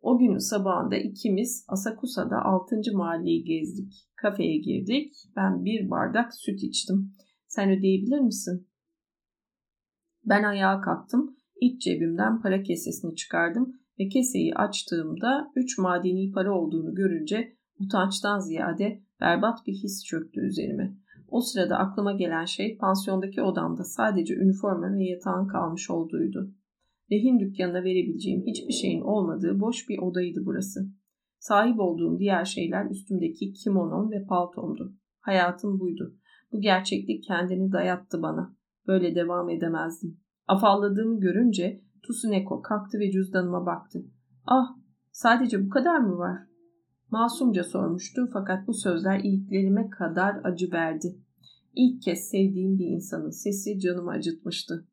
O günün sabahında ikimiz Asakusa'da 6. mahalleyi gezdik. Kafeye girdik. Ben bir bardak süt içtim. Sen ödeyebilir misin? Ben ayağa kalktım. İç cebimden para kesesini çıkardım ve keseyi açtığımda 3 madeni para olduğunu görünce utançtan ziyade berbat bir his çöktü üzerime. O sırada aklıma gelen şey pansiyondaki odamda sadece üniforma ve yatağın kalmış olduğuydu. Rehin dükkanına verebileceğim hiçbir şeyin olmadığı boş bir odaydı burası. Sahip olduğum diğer şeyler üstümdeki kimonom ve paltomdu. Hayatım buydu. Bu gerçeklik kendini dayattı bana. Böyle devam edemezdim. Afalladığımı görünce Tusuneko kalktı ve cüzdanıma baktı. Ah, sadece bu kadar mı var? Masumca sormuştu fakat bu sözler iliklerime kadar acı verdi. İlk kez sevdiğim bir insanın sesi canımı acıtmıştı.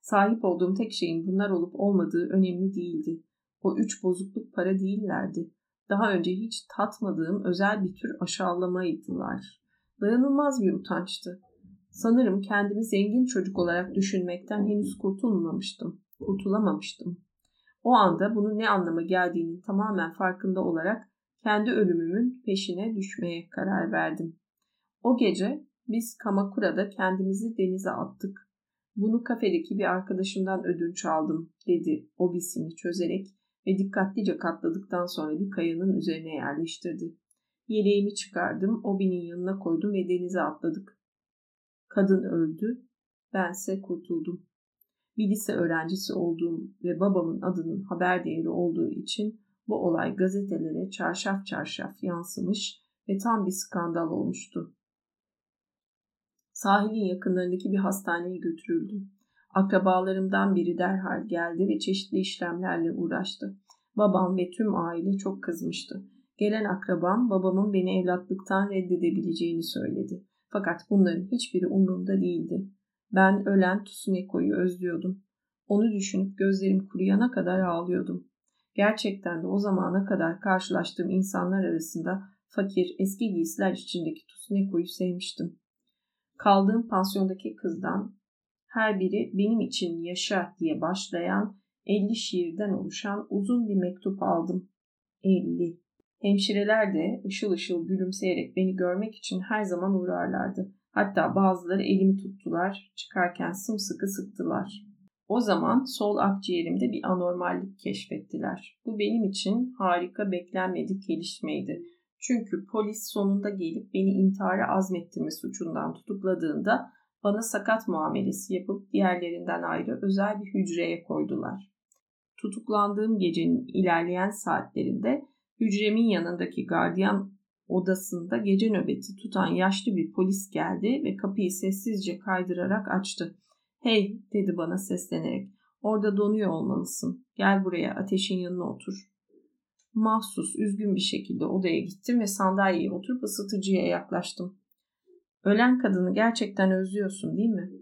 Sahip olduğum tek şeyin bunlar olup olmadığı önemli değildi. O üç bozukluk para değillerdi. Daha önce hiç tatmadığım özel bir tür aşağılamaydılar. Dayanılmaz bir utançtı. Sanırım kendimi zengin çocuk olarak düşünmekten henüz kurtulmamıştım. Kurtulamamıştım. O anda bunun ne anlama geldiğinin tamamen farkında olarak kendi ölümümün peşine düşmeye karar verdim. O gece biz Kamakura'da kendimizi denize attık. Bunu kafedeki bir arkadaşımdan ödünç aldım dedi obisini çözerek ve dikkatlice katladıktan sonra bir kayanın üzerine yerleştirdi. Yeleğimi çıkardım, obinin yanına koydum ve denize atladık. Kadın öldü, bense kurtuldum. Bir lise öğrencisi olduğum ve babamın adının haber değeri olduğu için bu olay gazetelere çarşaf çarşaf yansımış ve tam bir skandal olmuştu. Sahilin yakınlarındaki bir hastaneye götürüldüm. Akrabalarımdan biri derhal geldi ve çeşitli işlemlerle uğraştı. Babam ve tüm aile çok kızmıştı. Gelen akrabam babamın beni evlatlıktan reddedebileceğini söyledi. Fakat bunların hiçbiri umurumda değildi. Ben ölen Tsuneko'yu özlüyordum. Onu düşünüp gözlerim kuruyana kadar ağlıyordum. Gerçekten de o zamana kadar karşılaştığım insanlar arasında fakir, eski giysiler içindeki Tsuneko'yu sevmiştim. Kaldığım pansiyondaki kızdan her biri benim için yaşa diye başlayan 50 şiirden oluşan uzun bir mektup aldım. 50. Hemşireler de ışıl ışıl gülümseyerek beni görmek için her zaman uğrarlardı. Hatta bazıları elimi tuttular, çıkarken sımsıkı sıktılar. O zaman sol akciğerimde bir anormallik keşfettiler. Bu benim için harika beklenmedik gelişmeydi. Çünkü polis sonunda gelip beni intihara azmettirme suçundan tutukladığında bana sakat muamelesi yapıp diğerlerinden ayrı özel bir hücreye koydular. Tutuklandığım gecenin ilerleyen saatlerinde hücremin yanındaki gardiyan odasında gece nöbeti tutan yaşlı bir polis geldi ve kapıyı sessizce kaydırarak açtı. Hey dedi bana seslenerek. Orada donuyor olmalısın. Gel buraya ateşin yanına otur. Mahsus, üzgün bir şekilde odaya gittim ve sandalyeye oturup ısıtıcıya yaklaştım. Ölen kadını gerçekten özlüyorsun değil mi?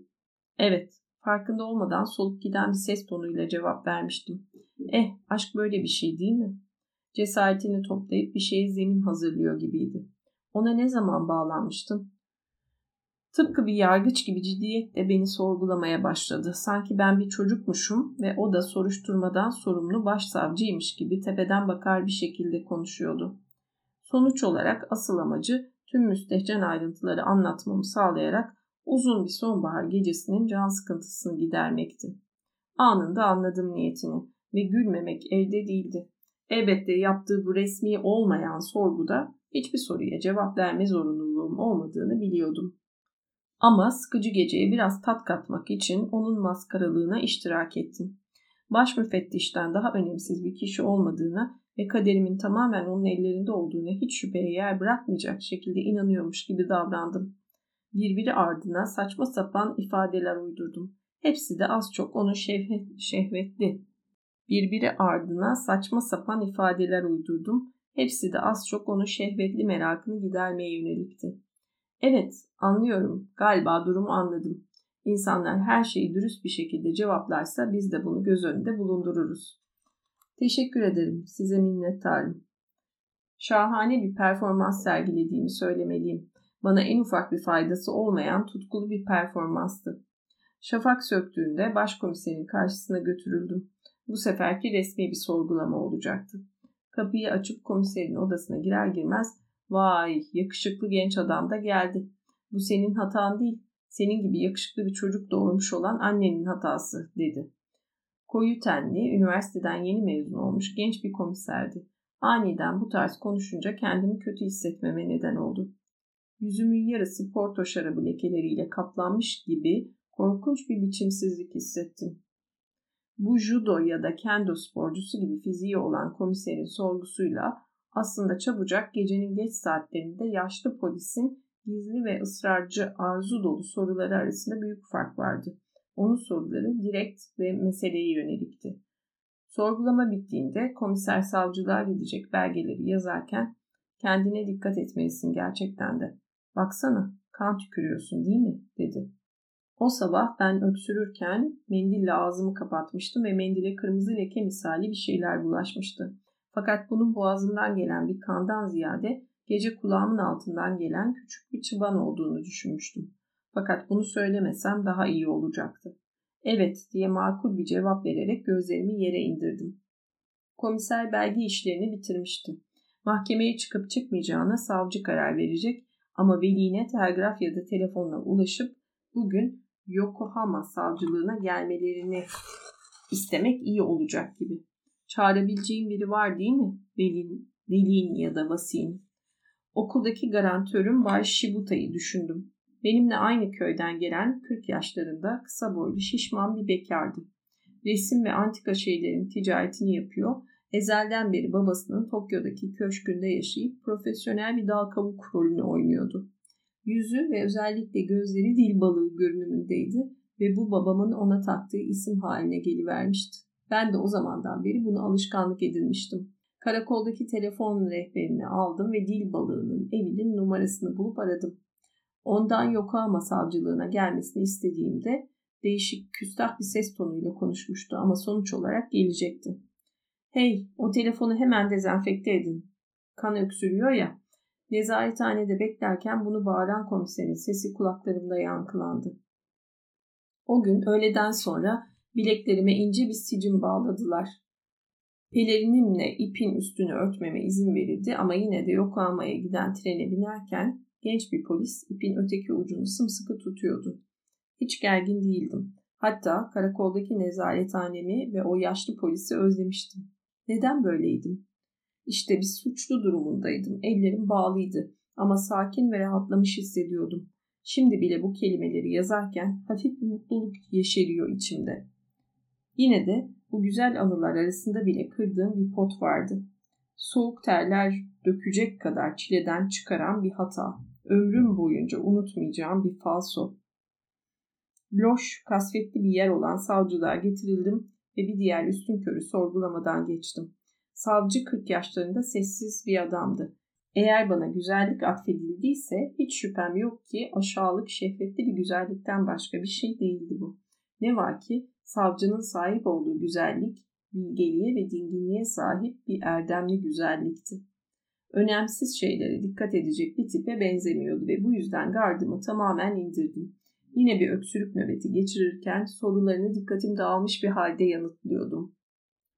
Evet, farkında olmadan solup giden bir ses tonuyla cevap vermiştim. Eh, aşk böyle bir şey değil mi? Cesaretini toplayıp bir şeye zemin hazırlıyor gibiydi. Ona ne zaman bağlanmıştın? Tıpkı bir yargıç gibi ciddiyetle beni sorgulamaya başladı. Sanki ben bir çocukmuşum ve o da soruşturmadan sorumlu başsavcıymış gibi tepeden bakar bir şekilde konuşuyordu. Sonuç olarak asıl amacı tüm müstehcen ayrıntıları anlatmamı sağlayarak uzun bir sonbahar gecesinin can sıkıntısını gidermekti. Anında anladım niyetini ve gülmemek elde değildi. Elbette yaptığı bu resmi olmayan sorguda hiçbir soruya cevap verme zorunluluğum olmadığını biliyordum. Ama sıkıcı geceye biraz tat katmak için onun maskaralığına iştirak ettim. Baş müfettişten daha önemsiz bir kişi olmadığına ve kaderimin tamamen onun ellerinde olduğuna hiç şüpheye yer bırakmayacak şekilde inanıyormuş gibi davrandım. Birbiri ardına saçma sapan ifadeler uydurdum. Hepsi de az çok onun şehvet, şehvetli. Birbiri ardına saçma sapan ifadeler uydurdum. Hepsi de az çok onun şehvetli merakını gidermeye yönelikti. Evet, anlıyorum. Galiba durumu anladım. İnsanlar her şeyi dürüst bir şekilde cevaplarsa biz de bunu göz önünde bulundururuz. Teşekkür ederim. Size minnettarım. Şahane bir performans sergilediğimi söylemeliyim. Bana en ufak bir faydası olmayan tutkulu bir performanstı. Şafak söktüğünde başkomiserin karşısına götürüldüm. Bu seferki resmi bir sorgulama olacaktı. Kapıyı açıp komiserin odasına girer girmez vay yakışıklı genç adam da geldi. Bu senin hatan değil. Senin gibi yakışıklı bir çocuk doğurmuş olan annenin hatası dedi. Koyu tenli, üniversiteden yeni mezun olmuş genç bir komiserdi. Aniden bu tarz konuşunca kendimi kötü hissetmeme neden oldu. Yüzümün yarısı porto şarabı lekeleriyle kaplanmış gibi korkunç bir biçimsizlik hissettim. Bu judo ya da kendo sporcusu gibi fiziği olan komiserin sorgusuyla aslında çabucak gecenin geç saatlerinde yaşlı polisin gizli ve ısrarcı arzu dolu soruları arasında büyük fark vardı. Onun soruları direkt ve meseleye yönelikti. Sorgulama bittiğinde komiser savcılığa gidecek belgeleri yazarken kendine dikkat etmelisin gerçekten de. Baksana kan tükürüyorsun değil mi? dedi. O sabah ben öksürürken mendille ağzımı kapatmıştım ve mendile kırmızı leke misali bir şeyler bulaşmıştı. Fakat bunun boğazımdan gelen bir kandan ziyade gece kulağımın altından gelen küçük bir çıban olduğunu düşünmüştüm. Fakat bunu söylemesem daha iyi olacaktı. Evet diye makul bir cevap vererek gözlerimi yere indirdim. Komiser belge işlerini bitirmişti. Mahkemeye çıkıp çıkmayacağına savcı karar verecek ama veline telgraf ya da telefonla ulaşıp bugün Yokohama savcılığına gelmelerini istemek iyi olacak gibi. Çağırabileceğim biri var değil mi? Velin, velin ya da vasin. Okuldaki garantörüm Bay Shibuta'yı düşündüm. Benimle aynı köyden gelen 40 yaşlarında kısa boylu şişman bir bekardı. Resim ve antika şeylerin ticaretini yapıyor. Ezelden beri babasının Tokyo'daki köşkünde yaşayıp profesyonel bir dal kavuk rolünü oynuyordu. Yüzü ve özellikle gözleri dil balığı görünümündeydi ve bu babamın ona taktığı isim haline gelivermişti. Ben de o zamandan beri bunu alışkanlık edinmiştim. Karakoldaki telefon rehberini aldım ve dil balığının evinin numarasını bulup aradım. Ondan Yokohama savcılığına gelmesini istediğimde değişik küstah bir ses tonuyla konuşmuştu ama sonuç olarak gelecekti. Hey o telefonu hemen dezenfekte edin. Kan öksürüyor ya. Nezarethanede beklerken bunu bağıran komiserin sesi kulaklarımda yankılandı. O gün öğleden sonra bileklerime ince bir sicim bağladılar. Pelerinimle ipin üstünü örtmeme izin verildi ama yine de Yokohama'ya giden trene binerken genç bir polis ipin öteki ucunu sımsıkı tutuyordu. Hiç gergin değildim. Hatta karakoldaki nezarethanemi ve o yaşlı polisi özlemiştim. Neden böyleydim? İşte bir suçlu durumundaydım. Ellerim bağlıydı ama sakin ve rahatlamış hissediyordum. Şimdi bile bu kelimeleri yazarken hafif bir mutluluk yeşeriyor içimde. Yine de bu güzel anılar arasında bile kırdığım bir pot vardı. Soğuk terler dökecek kadar çileden çıkaran bir hata. Ömrüm boyunca unutmayacağım bir falso. Loş, kasvetli bir yer olan savcılığa getirildim ve bir diğer üstün körü sorgulamadan geçtim. Savcı 40 yaşlarında sessiz bir adamdı. Eğer bana güzellik atfedildiyse hiç şüphem yok ki aşağılık şehvetli bir güzellikten başka bir şey değildi bu. Ne var ki savcının sahip olduğu güzellik bilgeliğe ve dinginliğe sahip bir erdemli güzellikti. Önemsiz şeylere dikkat edecek bir tipe benzemiyordu ve bu yüzden gardımı tamamen indirdim. Yine bir öksürük nöbeti geçirirken sorularını dikkatim dağılmış bir halde yanıtlıyordum.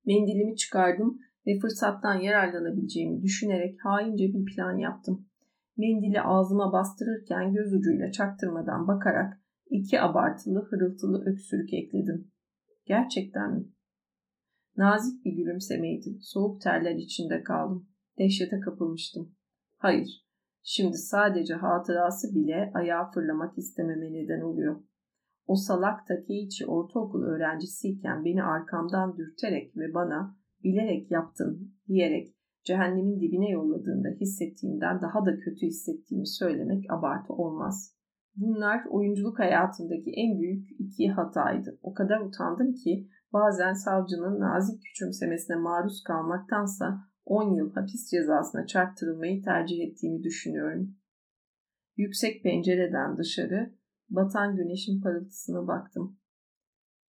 Mendilimi çıkardım ve fırsattan yararlanabileceğimi düşünerek haince bir plan yaptım. Mendili ağzıma bastırırken göz ucuyla çaktırmadan bakarak iki abartılı hırıltılı öksürük ekledim. Gerçekten mi? Nazik bir gülümsemeydi. Soğuk terler içinde kaldım. Dehşete kapılmıştım. Hayır, şimdi sadece hatırası bile ayağa fırlamak istememe neden oluyor. O salak Takeichi ortaokul öğrencisiyken beni arkamdan dürterek ve bana bilerek yaptın diyerek cehennemin dibine yolladığında hissettiğimden daha da kötü hissettiğimi söylemek abartı olmaz. Bunlar oyunculuk hayatımdaki en büyük iki hataydı. O kadar utandım ki bazen savcının nazik küçümsemesine maruz kalmaktansa 10 yıl hapis cezasına çarptırılmayı tercih ettiğimi düşünüyorum. Yüksek pencereden dışarı batan güneşin parıltısına baktım.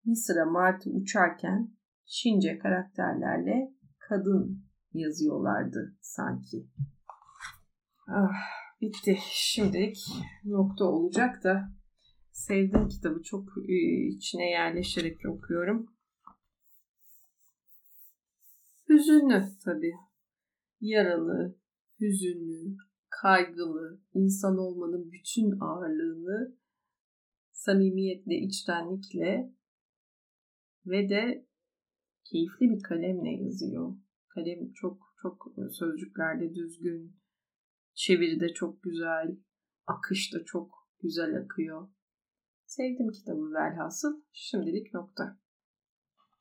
Bir sıra martı uçarken Şince karakterlerle kadın yazıyorlardı sanki. Ah, bitti. Şimdilik nokta olacak da sevdiğim kitabı çok e, içine yerleşerek okuyorum. Hüzünlü tabii. yaralı, hüzünlü, kaygılı, insan olmanın bütün ağırlığını samimiyetle, içtenlikle ve de keyifli bir kalemle yazıyor. Kalem çok çok sözcüklerde düzgün, çeviri de çok güzel, akış da çok güzel akıyor. Sevdim kitabı velhasıl. Şimdilik nokta.